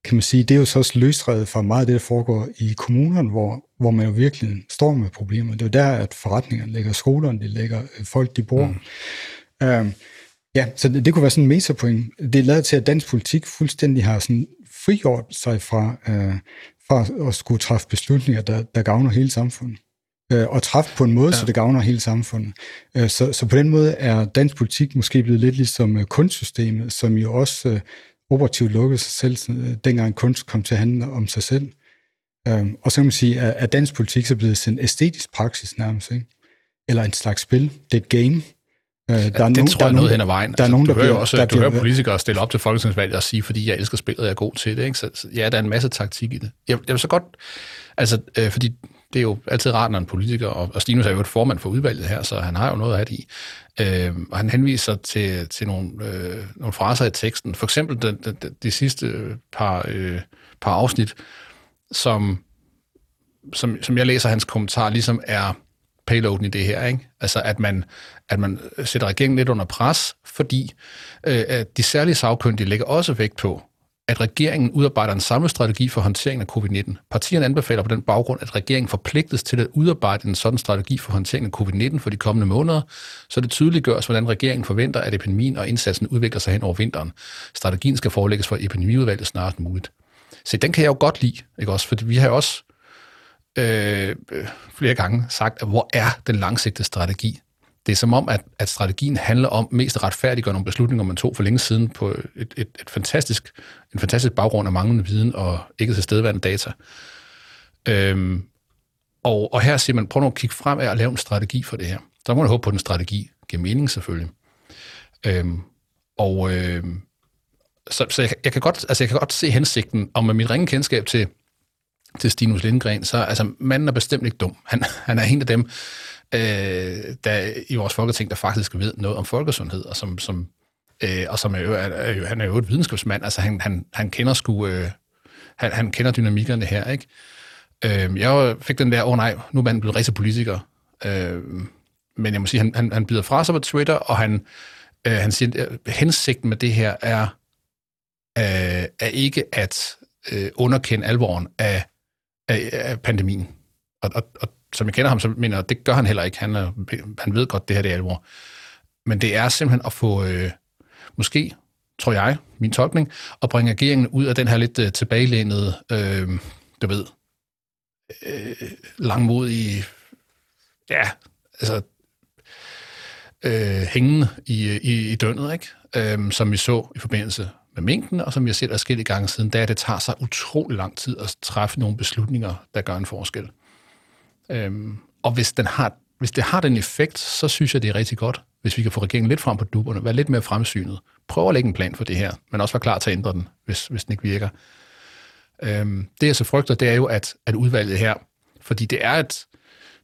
kan man sige, det er jo så også løsredet fra meget af det, der foregår i kommunerne, hvor, hvor man jo virkelig står med problemer. Det er jo der, at forretningerne ligger, skolerne de ligger, folk de bor. Mm. Øh, ja, så det, det kunne være sådan en metapoint. Det er lavet til, at dansk politik fuldstændig har sådan frigjort sig fra, øh, fra at skulle træffe beslutninger, der, der gavner hele samfundet øh, og træffe på en måde, ja. så det gavner hele samfundet. Øh, så, så på den måde er dansk politik måske blevet lidt ligesom øh, kunstsystemet, som jo også øh, operativt lukkede sig selv, øh, dengang kunst kom til at handle om sig selv. Øh, og så kan man sige, at, at dansk politik så blevet sådan en æstetisk praksis nærmest, ikke? eller en slags spil. Det er et game. Øh, der er det nogen, tror jeg er noget hen ad vejen. Der er altså, nogen, der du hører bliver, også, der du bliver, hører politikere stille op til folketingsvalget og sige, fordi jeg elsker spillet, jeg er god til det. Ikke? Så ja, der er en masse taktik i det. Jeg, jeg vil så godt, altså, øh, fordi det er jo altid rart, når en politiker, og, og Stinus er jo et formand for udvalget her, så han har jo noget af det i. Øh, og han henviser til, til nogle, øh, nogle fraser i teksten. For eksempel de, de, de, de sidste øh, par, øh, par afsnit, som, som, som jeg læser hans kommentar, ligesom er payloaden i det her. Ikke? Altså, at man, at man sætter regeringen lidt under pres, fordi øh, at de særlige sagkyndige lægger også vægt på, at regeringen udarbejder en samlet strategi for håndteringen af covid-19. Partierne anbefaler på den baggrund, at regeringen forpligtes til at udarbejde en sådan strategi for håndteringen af covid-19 for de kommende måneder, så det tydeliggøres, hvordan regeringen forventer, at epidemien og indsatsen udvikler sig hen over vinteren. Strategien skal forelægges for epidemiudvalget snarest muligt. Så den kan jeg jo godt lide, ikke også? Fordi vi har også øh, øh, flere gange sagt, at hvor er den langsigtede strategi? Det er som om, at, at strategien handler om mest at retfærdiggøre nogle beslutninger, man tog for længe siden på et, et, et fantastisk, en fantastisk baggrund af manglende viden og ikke til stedværende data. Øhm, og, og her siger man, prøv nu at kigge frem af og lave en strategi for det her. Så må man håbe på, at den strategi giver mening selvfølgelig. Øhm, og øhm, så, så jeg, jeg, kan godt, altså jeg kan godt se hensigten, og med mit ringe kendskab til, til Stinus Lindgren, så altså, manden er bestemt ikke dum. Han, han er en af dem, øh, der, i vores folketing, der faktisk ved noget om folkesundhed, og som, som, øh, og som er jo, er, er, han er jo et videnskabsmand, altså han, han, han kender sgu, øh, han, han kender dynamikkerne her, ikke? Øh, jeg fik den der, åh oh, nej, nu er manden blevet rigtig politiker. Øh, men jeg må sige, han, han, han bider fra sig på Twitter, og han, øh, han siger, at hensigten med det her er, øh, er ikke at øh, underkende alvoren af, af, af pandemien. Og, og, og som jeg kender ham, så mener jeg, det gør han heller ikke. Han, er, han ved godt, det her det er alvor. Men det er simpelthen at få, øh, måske, tror jeg, min tolkning, at bringe regeringen ud af den her lidt øh, tilbagelænede, øh, du ved, øh, langmodige, ja, altså, øh, hængende i, i, i døgnet, ikke? Øh, som vi så i forbindelse med mængden, og som vi har set adskillige gange siden, da det tager sig utrolig lang tid at træffe nogle beslutninger, der gør en forskel. Øhm, og hvis, den har, hvis det har den effekt, så synes jeg, det er rigtig godt, hvis vi kan få regeringen lidt frem på duberne, være lidt mere fremsynet, prøve at lægge en plan for det her, men også være klar til at ændre den, hvis, hvis den ikke virker. Øhm, det jeg så frygter, det er jo, at, at udvalget her, fordi det er et,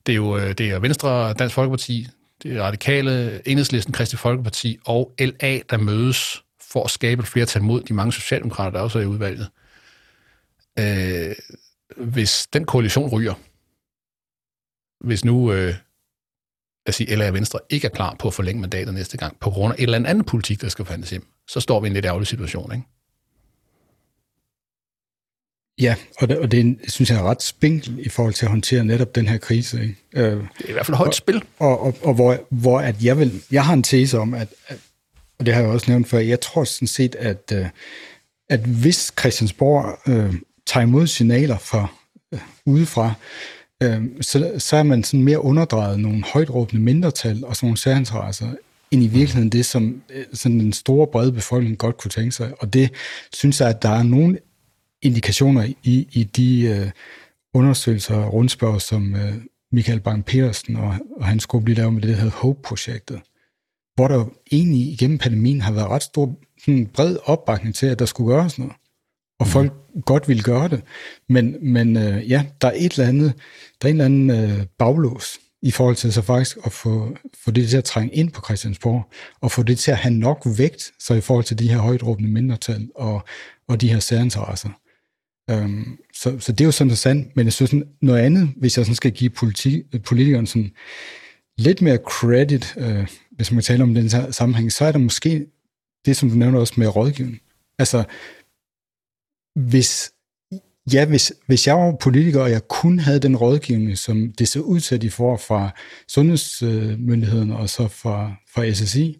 det er jo øh, det er Venstre, Dansk Folkeparti, det er Radikale, Enhedslisten, Kristelig Folkeparti og LA, der mødes for at skabe et flertal mod de mange socialdemokrater, der også er i udvalget. Øh, hvis den koalition ryger, hvis nu øh, os sige, og Venstre ikke er klar på at forlænge mandatet næste gang, på grund af et eller andet andet politik, der skal forhandles hjem, så står vi i en lidt ærgerlig situation, ikke? Ja, og det, og det synes jeg er ret spinkel i forhold til at håndtere netop den her krise. Ikke? Øh, det er i hvert fald højt og, spil. Og, og, og hvor, hvor at jeg, vil, jeg har en tese om, at, at, og det har jeg også nævnt før, jeg tror sådan set, at, øh, at hvis Christiansborg øh, tager imod signaler fra øh, udefra, øh, så, så er man sådan mere underdrejet nogle højtråbende mindretal og sådan nogle særinteresser, end i virkeligheden det, som øh, sådan den store brede befolkning godt kunne tænke sig. Og det synes jeg, at der er nogle indikationer i, i de øh, undersøgelser og rundspørg, som øh, Michael Bang-Petersen og, og hans gruppe lige laver med det, der hedder HOPE-projektet, hvor der egentlig igennem pandemien har været ret stor sådan bred opbakning til, at der skulle gøres noget og folk godt vil gøre det. Men, men øh, ja, der er et eller andet, der er en eller anden øh, baglås i forhold til så faktisk at få, få det til at trænge ind på Christiansborg, og få det til at have nok vægt, så i forhold til de her højtråbende mindretal og, og de her særinteresser. Øhm, så, så det er jo sådan sandt, men jeg synes noget andet, hvis jeg sådan skal give politi, politikeren sådan lidt mere credit, øh, hvis man taler om den her sammenhæng, så er der måske det, som du nævner også med rådgivning. Altså, hvis, ja, hvis, hvis jeg var politiker, og jeg kun havde den rådgivning, som det ser ud til, at de får fra sundhedsmyndighederne og så fra, fra SSI,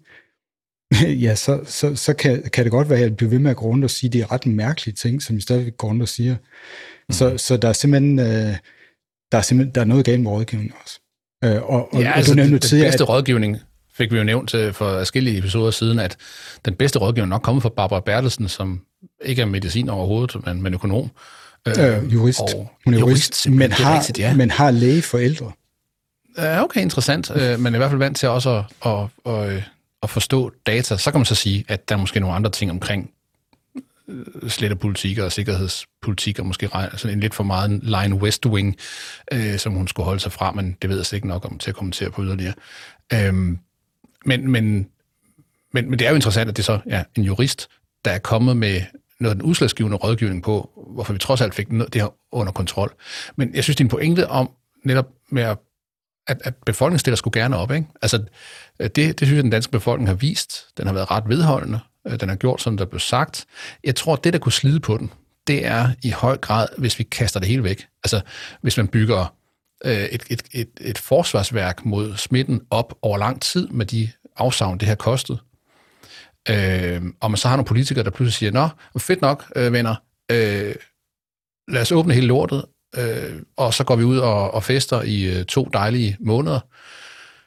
ja, så, så, så kan, kan det godt være, at jeg bliver ved med at gå rundt og sige, at det er ret mærkelige ting, som vi stadigvæk går rundt og siger. Mm. Så, så der er simpelthen, øh, der er simpelthen der er noget galt med rådgivningen også. Øh, og, og, ja, og altså, du nævnte den, tidligere, den bedste at, rådgivning fik vi jo nævnt øh, for forskellige episoder siden, at den bedste rådgivning nok kommer fra Barbara Bertelsen, som ikke er medicin overhovedet, men, men økonom. Øh, øh, jurist. Og Hun er jurist, men, har, rigtigt, ja. men har lægeforældre. Ja, okay, interessant. Øh, men er i hvert fald vant til også at, at, at, at forstå data. Så kan man så sige, at der er måske nogle andre ting omkring øh, slettepolitik og sikkerhedspolitik, og måske sådan en lidt for meget line west wing, øh, som hun skulle holde sig fra, men det ved jeg ikke nok om til at kommentere på yderligere. Øhm, men, men, men, men det er jo interessant, at det er så ja, en jurist, der er kommet med noget af den udslagsgivende rådgivning på, hvorfor vi trods alt fik det her under kontrol. Men jeg synes, din pointe om netop med at, at, at befolkningen stiller skulle gerne op. Ikke? Altså, øh, det, det synes jeg, den danske befolkning har vist. Den har været ret vedholdende. Øh, den har gjort, som der blev sagt. Jeg tror, det, der kunne slide på den, det er i høj grad, hvis vi kaster det hele væk. Altså, hvis man bygger øh, et, et, et, et forsvarsværk mod smitten op over lang tid med de afsavn, det har kostet, Øh, og man så har nogle politikere, der pludselig siger, nå, fedt nok, øh, venner, øh, lad os åbne hele lortet, øh, og så går vi ud og, og fester i øh, to dejlige måneder,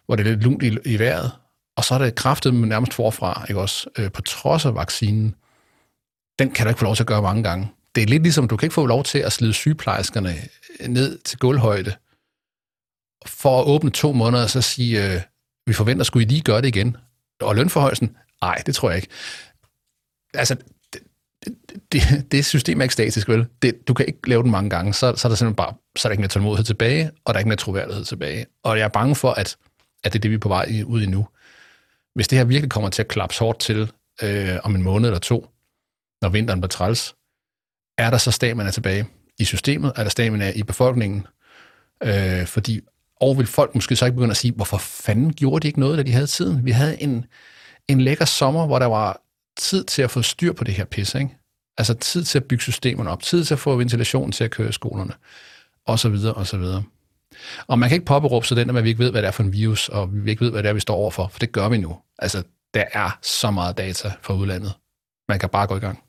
hvor det er lidt lunt i, i vejret, og så er det kraftet nærmest forfra, ikke også, øh, på trods af vaccinen. Den kan du ikke få lov til at gøre mange gange. Det er lidt ligesom, du kan ikke få lov til at slide sygeplejerskerne øh, ned til gulvhøjde, for at åbne to måneder og så sige, øh, vi forventer, skulle I lige gøre det igen. Og lønforhøjelsen, Nej, det tror jeg ikke. Altså, det, det system er ikke statisk, vel? Det, du kan ikke lave den mange gange, så, så er der simpelthen bare, så er der ikke mere tålmodighed tilbage, og der er ikke mere troværdighed tilbage. Og jeg er bange for, at, at det er det, vi er på vej ud i nu. Hvis det her virkelig kommer til at klapse hårdt til øh, om en måned eller to, når vinteren bliver træls, er der så stamina tilbage i systemet? Er der stamina i befolkningen? Øh, fordi, og vil folk måske så ikke begynde at sige, hvorfor fanden gjorde de ikke noget, da de havde tiden? Vi havde en, en lækker sommer, hvor der var tid til at få styr på det her pis, ikke? Altså tid til at bygge systemerne op, tid til at få ventilation til at køre i skolerne, og så videre, og så videre. Og man kan ikke påberåbe sig den, at vi ikke ved, hvad det er for en virus, og vi ikke ved, hvad det er, vi står overfor, for det gør vi nu. Altså, der er så meget data fra udlandet. Man kan bare gå i gang.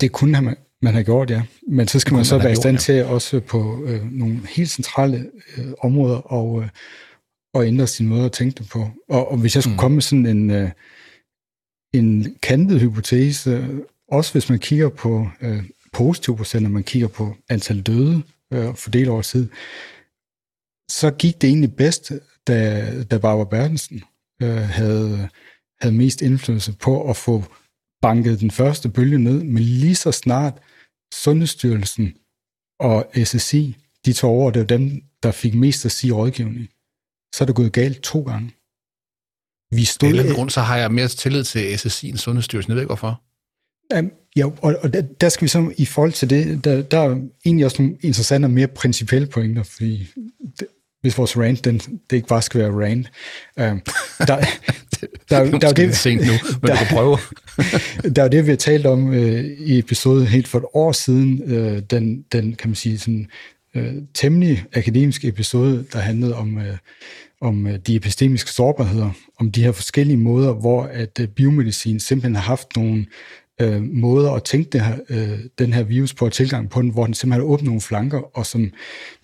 Det kunne man, man have gjort, ja. Men så skal man så man være i stand til også på øh, nogle helt centrale øh, områder og, øh, og ændre sin måde at tænke det på. Og, og hvis jeg skulle mm. komme med sådan en, øh, en kantet hypotese, også hvis man kigger på øh, positive procenter, man kigger på antal døde øh, fordelt over tid, så gik det egentlig bedst, da, da Barbara Bertelsen øh, havde, havde mest indflydelse på at få banket den første bølge ned, men lige så snart Sundhedsstyrelsen og SSI, de tog over, det var dem, der fik mest at sige rådgivning, så er det gået galt to gange. Vi stod... Af en grund, så har jeg mere tillid til SSI end Sundhedsstyrelsen. Jeg ved ikke hvorfor. Um, ja, og, og der, der skal vi så i forhold til det, der, der er egentlig også nogle interessante og mere principielle pointer, fordi det, hvis vores rant, den, det ikke bare skal være rant. Um, der, der, der, der, er det sent nu, men der, du kan prøve. der er det, vi har talt om uh, i episoden helt for et år siden, uh, den, den, kan man sige, sådan, øh, temmelig akademisk episode, der handlede om, øh, om øh, de epistemiske sårbarheder, om de her forskellige måder, hvor at øh, biomedicin simpelthen har haft nogle øh, måder at tænke det her, øh, den her virus på og tilgang på den, hvor den simpelthen har åbnet nogle flanker, og som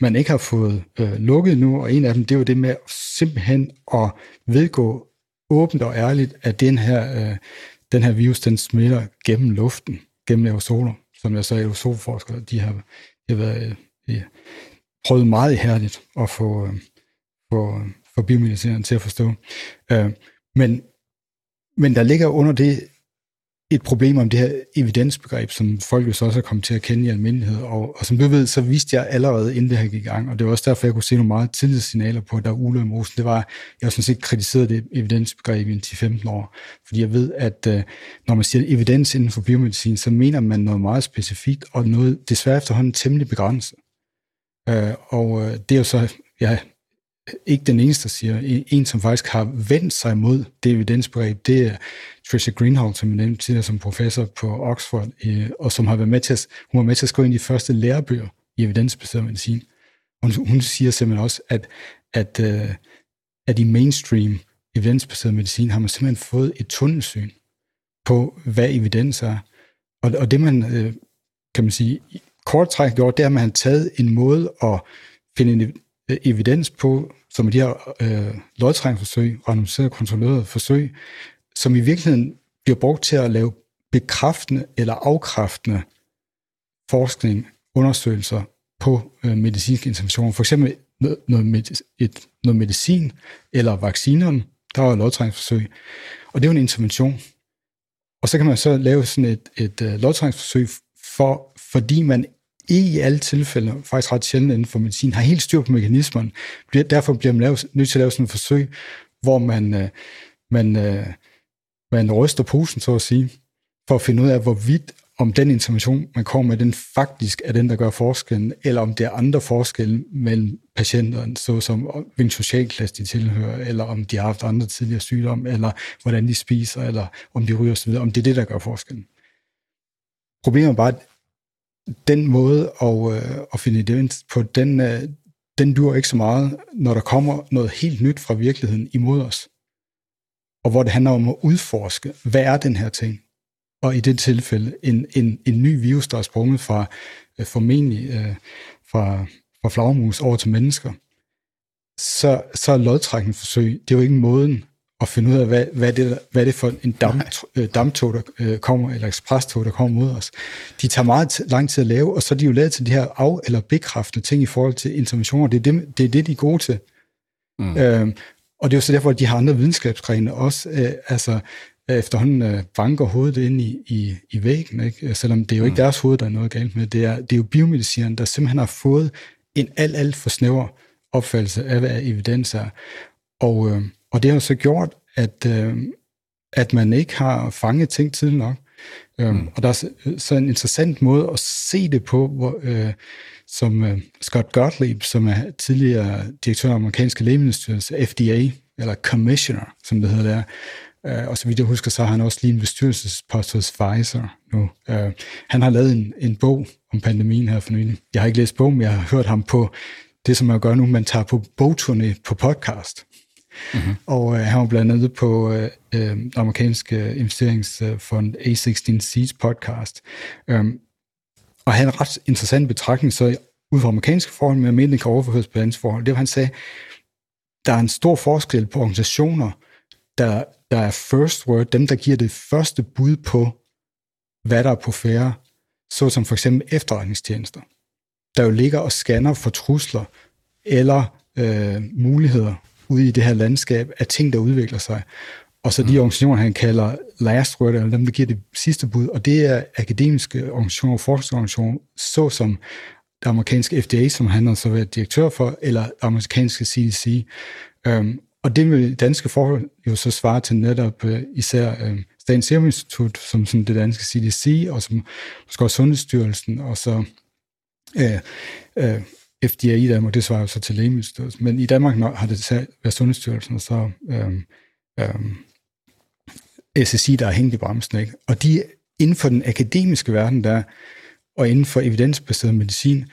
man ikke har fået øh, lukket nu, og en af dem, det er jo det med simpelthen at vedgå åbent og ærligt, at den her, øh, den her virus, den smitter gennem luften, gennem aerosoler, som jeg sagde, aerosolforskere, de har, de har været, øh, vi prøvede meget ihærdigt at få, øh, få, øh, få biomedicineren til at forstå. Øh, men, men der ligger under det et problem om det her evidensbegreb, som folk jo så også er kommet til at kende i almindelighed. Og, og som du ved, så vidste jeg allerede, inden det her gik i gang, og det var også derfor, jeg kunne se nogle meget tidlige signaler på, at der er uler i mosen. Det var, jeg har sådan set kritiseret det evidensbegreb i 10-15 år, fordi jeg ved, at øh, når man siger evidens inden for biomedicin, så mener man noget meget specifikt, og noget desværre efterhånden temmelig begrænset. Øh, og øh, det er jo så, ja, ikke den eneste, der siger. En, som faktisk har vendt sig mod det evidensbegreb, det er Tricia Greenhalgh, som jeg nævnte tidligere som professor på Oxford, øh, og som har været med til at, hun var med til at skrive ind i de første lærebøger i evidensbaseret medicin. Hun, hun siger simpelthen også, at, at, øh, at i mainstream evidensbaseret medicin har man simpelthen fået et tunnelsyn på, hvad evidens er. Og, og det man, kan man sige, kort træk gjort, det er, at man har taget en måde at finde en øh, evidens på, som de her øh, lodtrækningsforsøg, randomiserede kontrollerede forsøg, som i virkeligheden bliver brugt til at lave bekræftende eller afkræftende forskning, undersøgelser på øh, medicinsk intervention. For eksempel noget, noget, et, noget medicin eller vaccinerne, der er lodtrækningsforsøg, og det er jo en intervention. Og så kan man så lave sådan et, et øh, lodtrækningsforsøg, for, fordi man ikke i alle tilfælde, faktisk ret sjældent inden for medicin, har helt styr på mekanismerne. Derfor bliver man lavet, nødt til at lave sådan et forsøg, hvor man, øh, man, øh, man ryster posen, så at sige, for at finde ud af, hvorvidt om den intervention, man kommer med, den faktisk er den, der gør forskellen, eller om det er andre forskelle mellem patienterne, såsom hvilken socialklasse de tilhører, eller om de har haft andre tidligere sygdomme, eller hvordan de spiser, eller om de ryger osv., om det er det, der gør forskellen. Problemet er bare, den måde at, øh, at finde evidens på, den, øh, den dur ikke så meget, når der kommer noget helt nyt fra virkeligheden imod os. Og hvor det handler om at udforske, hvad er den her ting? Og i det tilfælde, en, en, en ny virus, der er sprunget fra øh, formentlig øh, fra, fra flagmus over til mennesker, så, så er lodtrækningsforsøg, det er jo ikke måden at finde ud af, hvad, hvad, det, hvad er det for en dam, øh, damptog, der øh, kommer, eller ekspresstog, der kommer mod os. De tager meget lang tid at lave, og så er de jo lavet til de her af- eller bekræftende ting i forhold til interventioner. Det er det, det, er det de er gode til. Mm. Øhm, og det er jo så derfor, at de har andre videnskabsgrene også. Øh, altså, efterhånden øh, banker hovedet ind i, i, i væggen, ikke? selvom det er jo ikke mm. deres hoved, der er noget galt med. Det er, det er jo biomedicineren, der simpelthen har fået en alt, alt for snæver opfattelse af, hvad evidens er. Og, øh, og det har så gjort, at, øh, at man ikke har fanget ting tidligt nok. Øhm, mm. Og der er så en interessant måde at se det på, hvor, øh, som øh, Scott Gottlieb, som er tidligere direktør af amerikanske lægemiddelstyrelse, FDA, eller commissioner, som det hedder der, øh, og så vidt jeg husker, så har han også lige en bestyrelsespost hos Pfizer nu. Øh, han har lavet en, en bog om pandemien her for nylig. Jeg har ikke læst bogen, men jeg har hørt ham på det, som jeg gør nu, man tager på bogturné på podcast. Mm-hmm. Og øh, han var blandt andet på øh, øh, amerikanske øh, investeringsfond A16 Seeds podcast. Øhm, og han en ret interessant betragtning, så ud fra amerikanske forhold, men almindelig kan overføres på dansk forhold. Det var, han sagde, der er en stor forskel på organisationer, der, der er first word, dem der giver det første bud på, hvad der er på færre, såsom for eksempel efterretningstjenester, der jo ligger og scanner for trusler eller øh, muligheder ude i det her landskab af ting, der udvikler sig. Og så de mm. organisationer, han kalder last word, eller dem, der giver det sidste bud, og det er akademiske organisationer, forskningsorganisationer, såsom det amerikanske FDA, som han har så været direktør for, eller det amerikanske CDC. Øhm, og det vil danske forhold jo så svare til netop uh, især uh, Statens Serum Institut, som sådan det danske CDC, og som måske også Sundhedsstyrelsen, og så uh, uh, FDA i Danmark, det svarer jo så til Lægemiddelstyrelsen, men i Danmark har det været Sundhedsstyrelsen, og så øhm, øhm, SSI, der er hængt i bremsen. Ikke? Og de inden for den akademiske verden, der og inden for evidensbaseret medicin,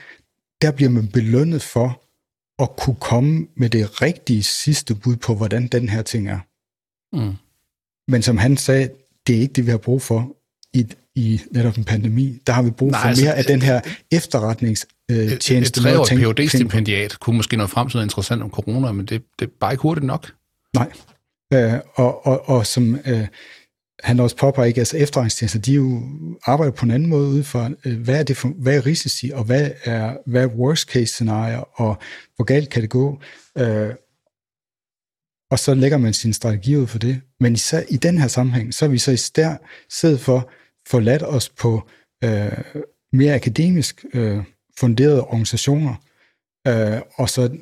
der bliver man belønnet for at kunne komme med det rigtige sidste bud på, hvordan den her ting er. Mm. Men som han sagde, det er ikke det, vi har brug for i, i netop en pandemi. Der har vi brug Nej, for altså, mere af den her efterretningstjeneste. Et, et treårigt phd stipendiat kunne måske nå frem til noget interessant om corona, men det, det er bare ikke hurtigt nok. Nej, øh, og, og, og som øh, han også påpeger, altså efterretningstjenester, de jo arbejder på en anden måde ud fra, øh, hvad er det for, hvad er risici, og hvad er, hvad er worst case scenario, og hvor galt kan det gå. Øh, og så lægger man sin strategi ud for det. Men især, i den her sammenhæng, så er vi så i stedet for forladt os på øh, mere akademisk øh, funderede organisationer, øh, og så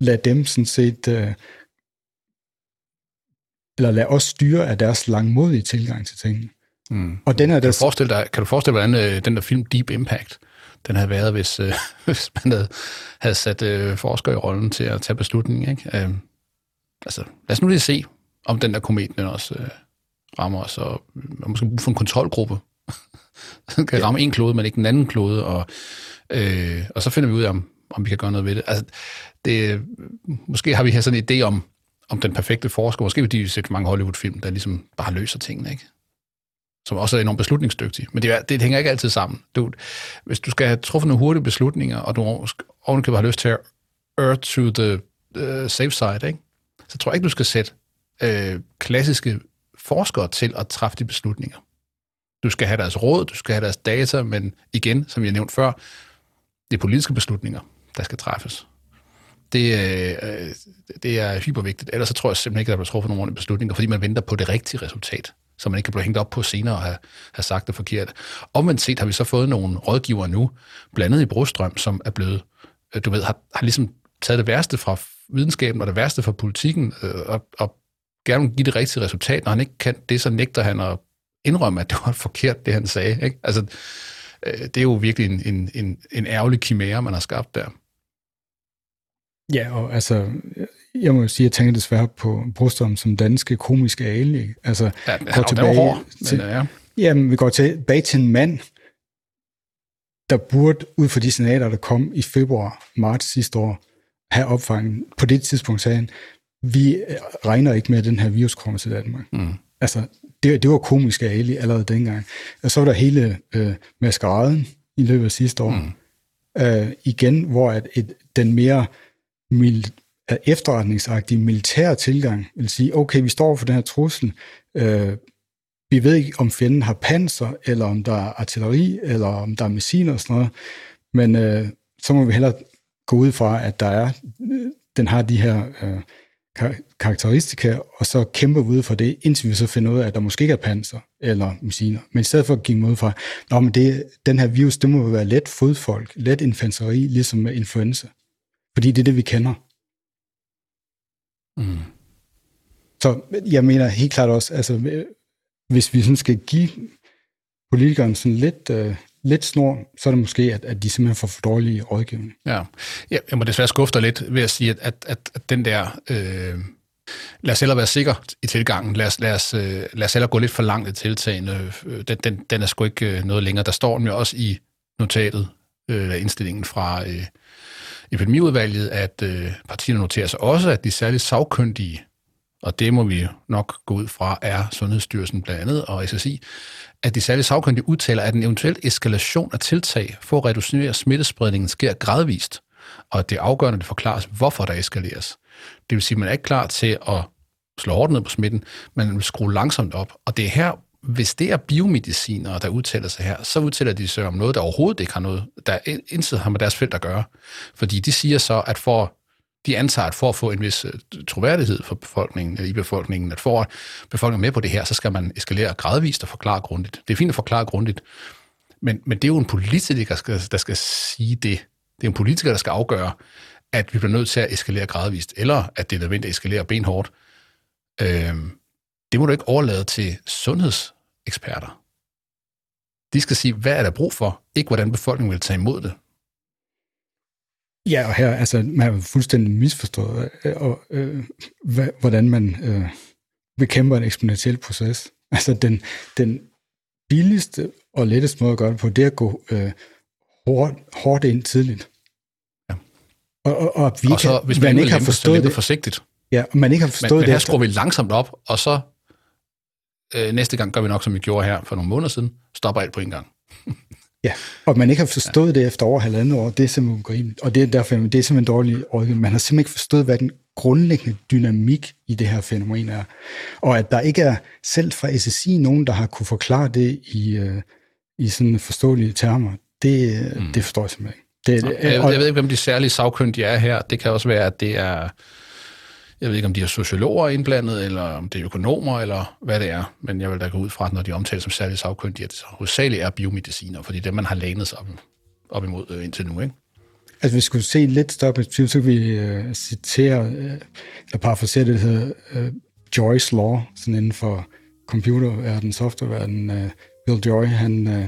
lade dem sådan set, øh, eller lade os styre af deres langmodige tilgang til tingene. Mm. Og den er kan, du forestille dig, kan du forestille dig, hvordan øh, den der film Deep Impact, den havde været, hvis, øh, hvis man havde, havde sat øh, forskere i rollen til at tage beslutningen. Ikke? Øh, altså, lad os nu lige se, om den der komet den også øh, rammer os, og man måske bruge for en kontrolgruppe. den kan ramme en klode, men ikke den anden klode, og, øh, og så finder vi ud af, om, om vi kan gøre noget ved det. Altså, det, måske har vi her sådan en idé om, om den perfekte forsker. Måske vil de set mange Hollywood-film, der ligesom bare løser tingene, ikke? som også er enormt beslutningsdygtige. Men det, er, det hænger ikke altid sammen. Du, hvis du skal have truffet nogle hurtige beslutninger, og du ovenikøbet har lyst til at err to the uh, safe side, ikke? så tror jeg ikke, du skal sætte uh, klassiske forskere til at træffe de beslutninger. Du skal have deres råd, du skal have deres data, men igen, som jeg nævnte før, det er politiske beslutninger, der skal træffes. Det, øh, det er hypervigtigt. Ellers så tror jeg simpelthen ikke, at der bliver truffet nogle beslutninger, fordi man venter på det rigtige resultat, så man ikke kan blive hængt op på senere og have, have sagt det forkert. Omvendt set har vi så fået nogle rådgiver nu, blandet i Brostrøm, som er blevet, øh, du ved, har, har ligesom taget det værste fra videnskaben og det værste fra politikken, øh, og, og gerne vil give det rigtige resultat. Når han ikke kan det, så nægter han at indrømme, at det var forkert, det han sagde. Ikke? Altså, øh, det er jo virkelig en, en, en, en ærgerlig kimære, man har skabt der. Ja, og altså, jeg må sige, at jeg tænker desværre på Brostrom som danske komiske ali. Altså, ja, går tilbage hård, til, men, ja. Jamen, vi går tilbage til en mand, der burde, ud fra de signaler, der kom i februar, marts sidste år, have opfanget. På det tidspunkt sagde han, vi regner ikke med, at den her virus kommer til Danmark. Mm. Altså, det, det var komisk af Ali allerede dengang. Og så var der hele øh, maskeraden i løbet af sidste år. Mm. Øh, igen, hvor at et, den mere mil, efterretningsagtige militære tilgang vil sige, okay, vi står for den her trussel, øh, vi ved ikke, om fjenden har panser, eller om der er artilleri, eller om der er missiler og sådan noget, men øh, så må vi hellere gå ud fra, at der er, den har de her øh, karakteristika, og så kæmper vi ud for det, indtil vi så finder ud af, at der måske ikke er panser eller maskiner. Men i stedet for at give ud fra, Nå, men det, den her virus, det må være let fodfolk, let infanteri, ligesom med influenza. Fordi det er det, vi kender. Mm. Så jeg mener helt klart også, altså, hvis vi sådan skal give politikerne sådan lidt, uh, lidt snor, så er det måske, at, at de simpelthen får for dårlige rådgivning. Ja. ja, jeg må desværre skuffe dig lidt ved at sige, at, at, at, at den der... Øh, lad os hellere være sikker i tilgangen. Lad os, lad os, øh, lad os hellere gå lidt for langt i tiltagene. Øh, den, den, den er sgu ikke øh, noget længere. Der står den jo også i notatet, øh, indstillingen fra øh, epidemiudvalget, at øh, partierne noterer sig også, at de særligt sagkyndige, og det må vi nok gå ud fra, er Sundhedsstyrelsen blandt andet og SSI, at de særlige sagkyndige udtaler, at en eventuel eskalation af tiltag for at reducere smittespredningen sker gradvist, og at det er afgørende, at det forklares, hvorfor der eskaleres. Det vil sige, at man er ikke klar til at slå hårdt ned på smitten, men man vil skrue langsomt op. Og det er her, hvis det er biomedicinere, der udtaler sig her, så udtaler de sig om noget, der overhovedet ikke har noget, der intet har med deres felt at gøre. Fordi de siger så, at for de antager, at for at få en vis øh, troværdighed for befolkningen, i befolkningen, at for at befolkningen med på det her, så skal man eskalere gradvist og forklare grundigt. Det er fint at forklare grundigt, men, men det er jo en politiker, der skal, der skal sige det. Det er en politiker, der skal afgøre, at vi bliver nødt til at eskalere gradvist, eller at det er nødvendigt at eskalere benhårdt. Øhm, det må du ikke overlade til sundhedseksperter. De skal sige, hvad er der brug for, ikke hvordan befolkningen vil tage imod det. Ja, og her, altså, man har fuldstændig misforstået, øh, og, øh, hvordan man øh, bekæmper en eksponentiel proces. Altså, den, den billigste og letteste måde at gøre det på, det er at gå øh, hårdt, hårdt ind tidligt. Ja. Og, og, og vi og så, kan, hvis man, man ikke har forstået det forsigtigt. Ja, og man ikke har forstået men, det. Men her skruer vi langsomt op, og så øh, næste gang gør vi nok, som vi gjorde her for nogle måneder siden, stopper alt på en gang. Ja, og man ikke har forstået ja. det efter over halvandet år, det er simpelthen ugrimeligt. Og det er derfor, det er simpelthen dårligt rådgivning. Man har simpelthen ikke forstået, hvad den grundlæggende dynamik i det her fænomen er. Og at der ikke er selv fra SSI nogen, der har kunne forklare det i, øh, i sådan forståelige termer, det, mm. det forstår jeg simpelthen ikke. Det, jeg, jeg ved ikke, hvem de særlige sagkyndige er her. Det kan også være, at det er jeg ved ikke, om de er sociologer indblandet, eller om det er økonomer, eller hvad det er. Men jeg vil da gå ud fra, at når de omtales som særligt sagkyndige, at det hovedsageligt er biomediciner, fordi det er det, man har lænet sig op, op imod øh, indtil nu. Ikke? Altså, hvis vi skulle se lidt større perspektiv, så kan vi uh, citere, uh, eller parafrasere det, der hedder uh, Joyce Law, sådan inden for computerverdenen, softwareverden. Uh, Bill Joy, han, uh,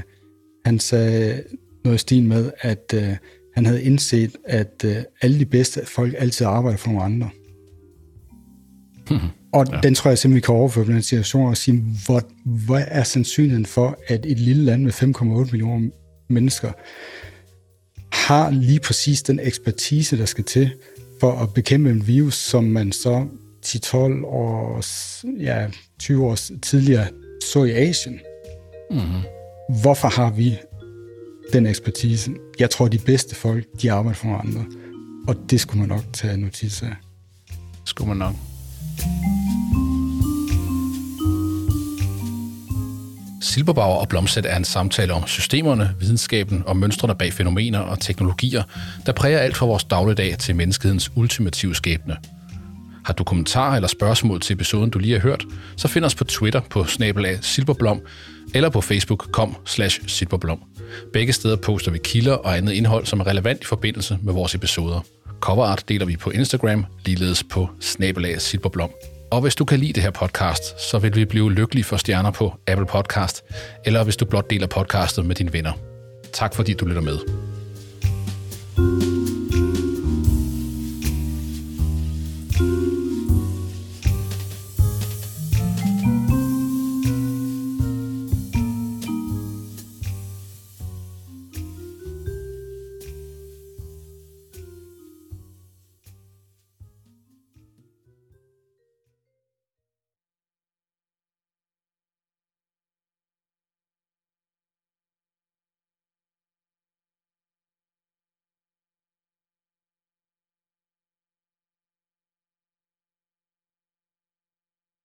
han sagde noget i stil med, at uh, han havde indset, at uh, alle de bedste folk altid arbejder for nogle andre. Og ja. den tror jeg simpelthen, vi kan overføre på den situation og sige, hvor, hvad er sandsynligheden for, at et lille land med 5,8 millioner mennesker har lige præcis den ekspertise, der skal til for at bekæmpe en virus, som man så 10-12 år, ja, 20 år tidligere så i Asien. Mm-hmm. Hvorfor har vi den ekspertise? Jeg tror, de bedste folk, de arbejder for andre. Og det skulle man nok tage notits af. Skulle man nok. Silberbauer og Blomstedt er en samtale om systemerne, videnskaben og mønstrene bag fænomener og teknologier, der præger alt fra vores dagligdag til menneskehedens ultimative skæbne. Har du kommentarer eller spørgsmål til episoden, du lige har hørt, så find os på Twitter på snabelag silberblom eller på Facebook kom slash silberblom. Begge steder poster vi kilder og andet indhold, som er relevant i forbindelse med vores episoder. Coverart deler vi på Instagram, ligeledes på snabelag silberblom. Og hvis du kan lide det her podcast, så vil vi blive lykkelige for stjerner på Apple Podcast, eller hvis du blot deler podcastet med dine venner. Tak fordi du lytter med. thank you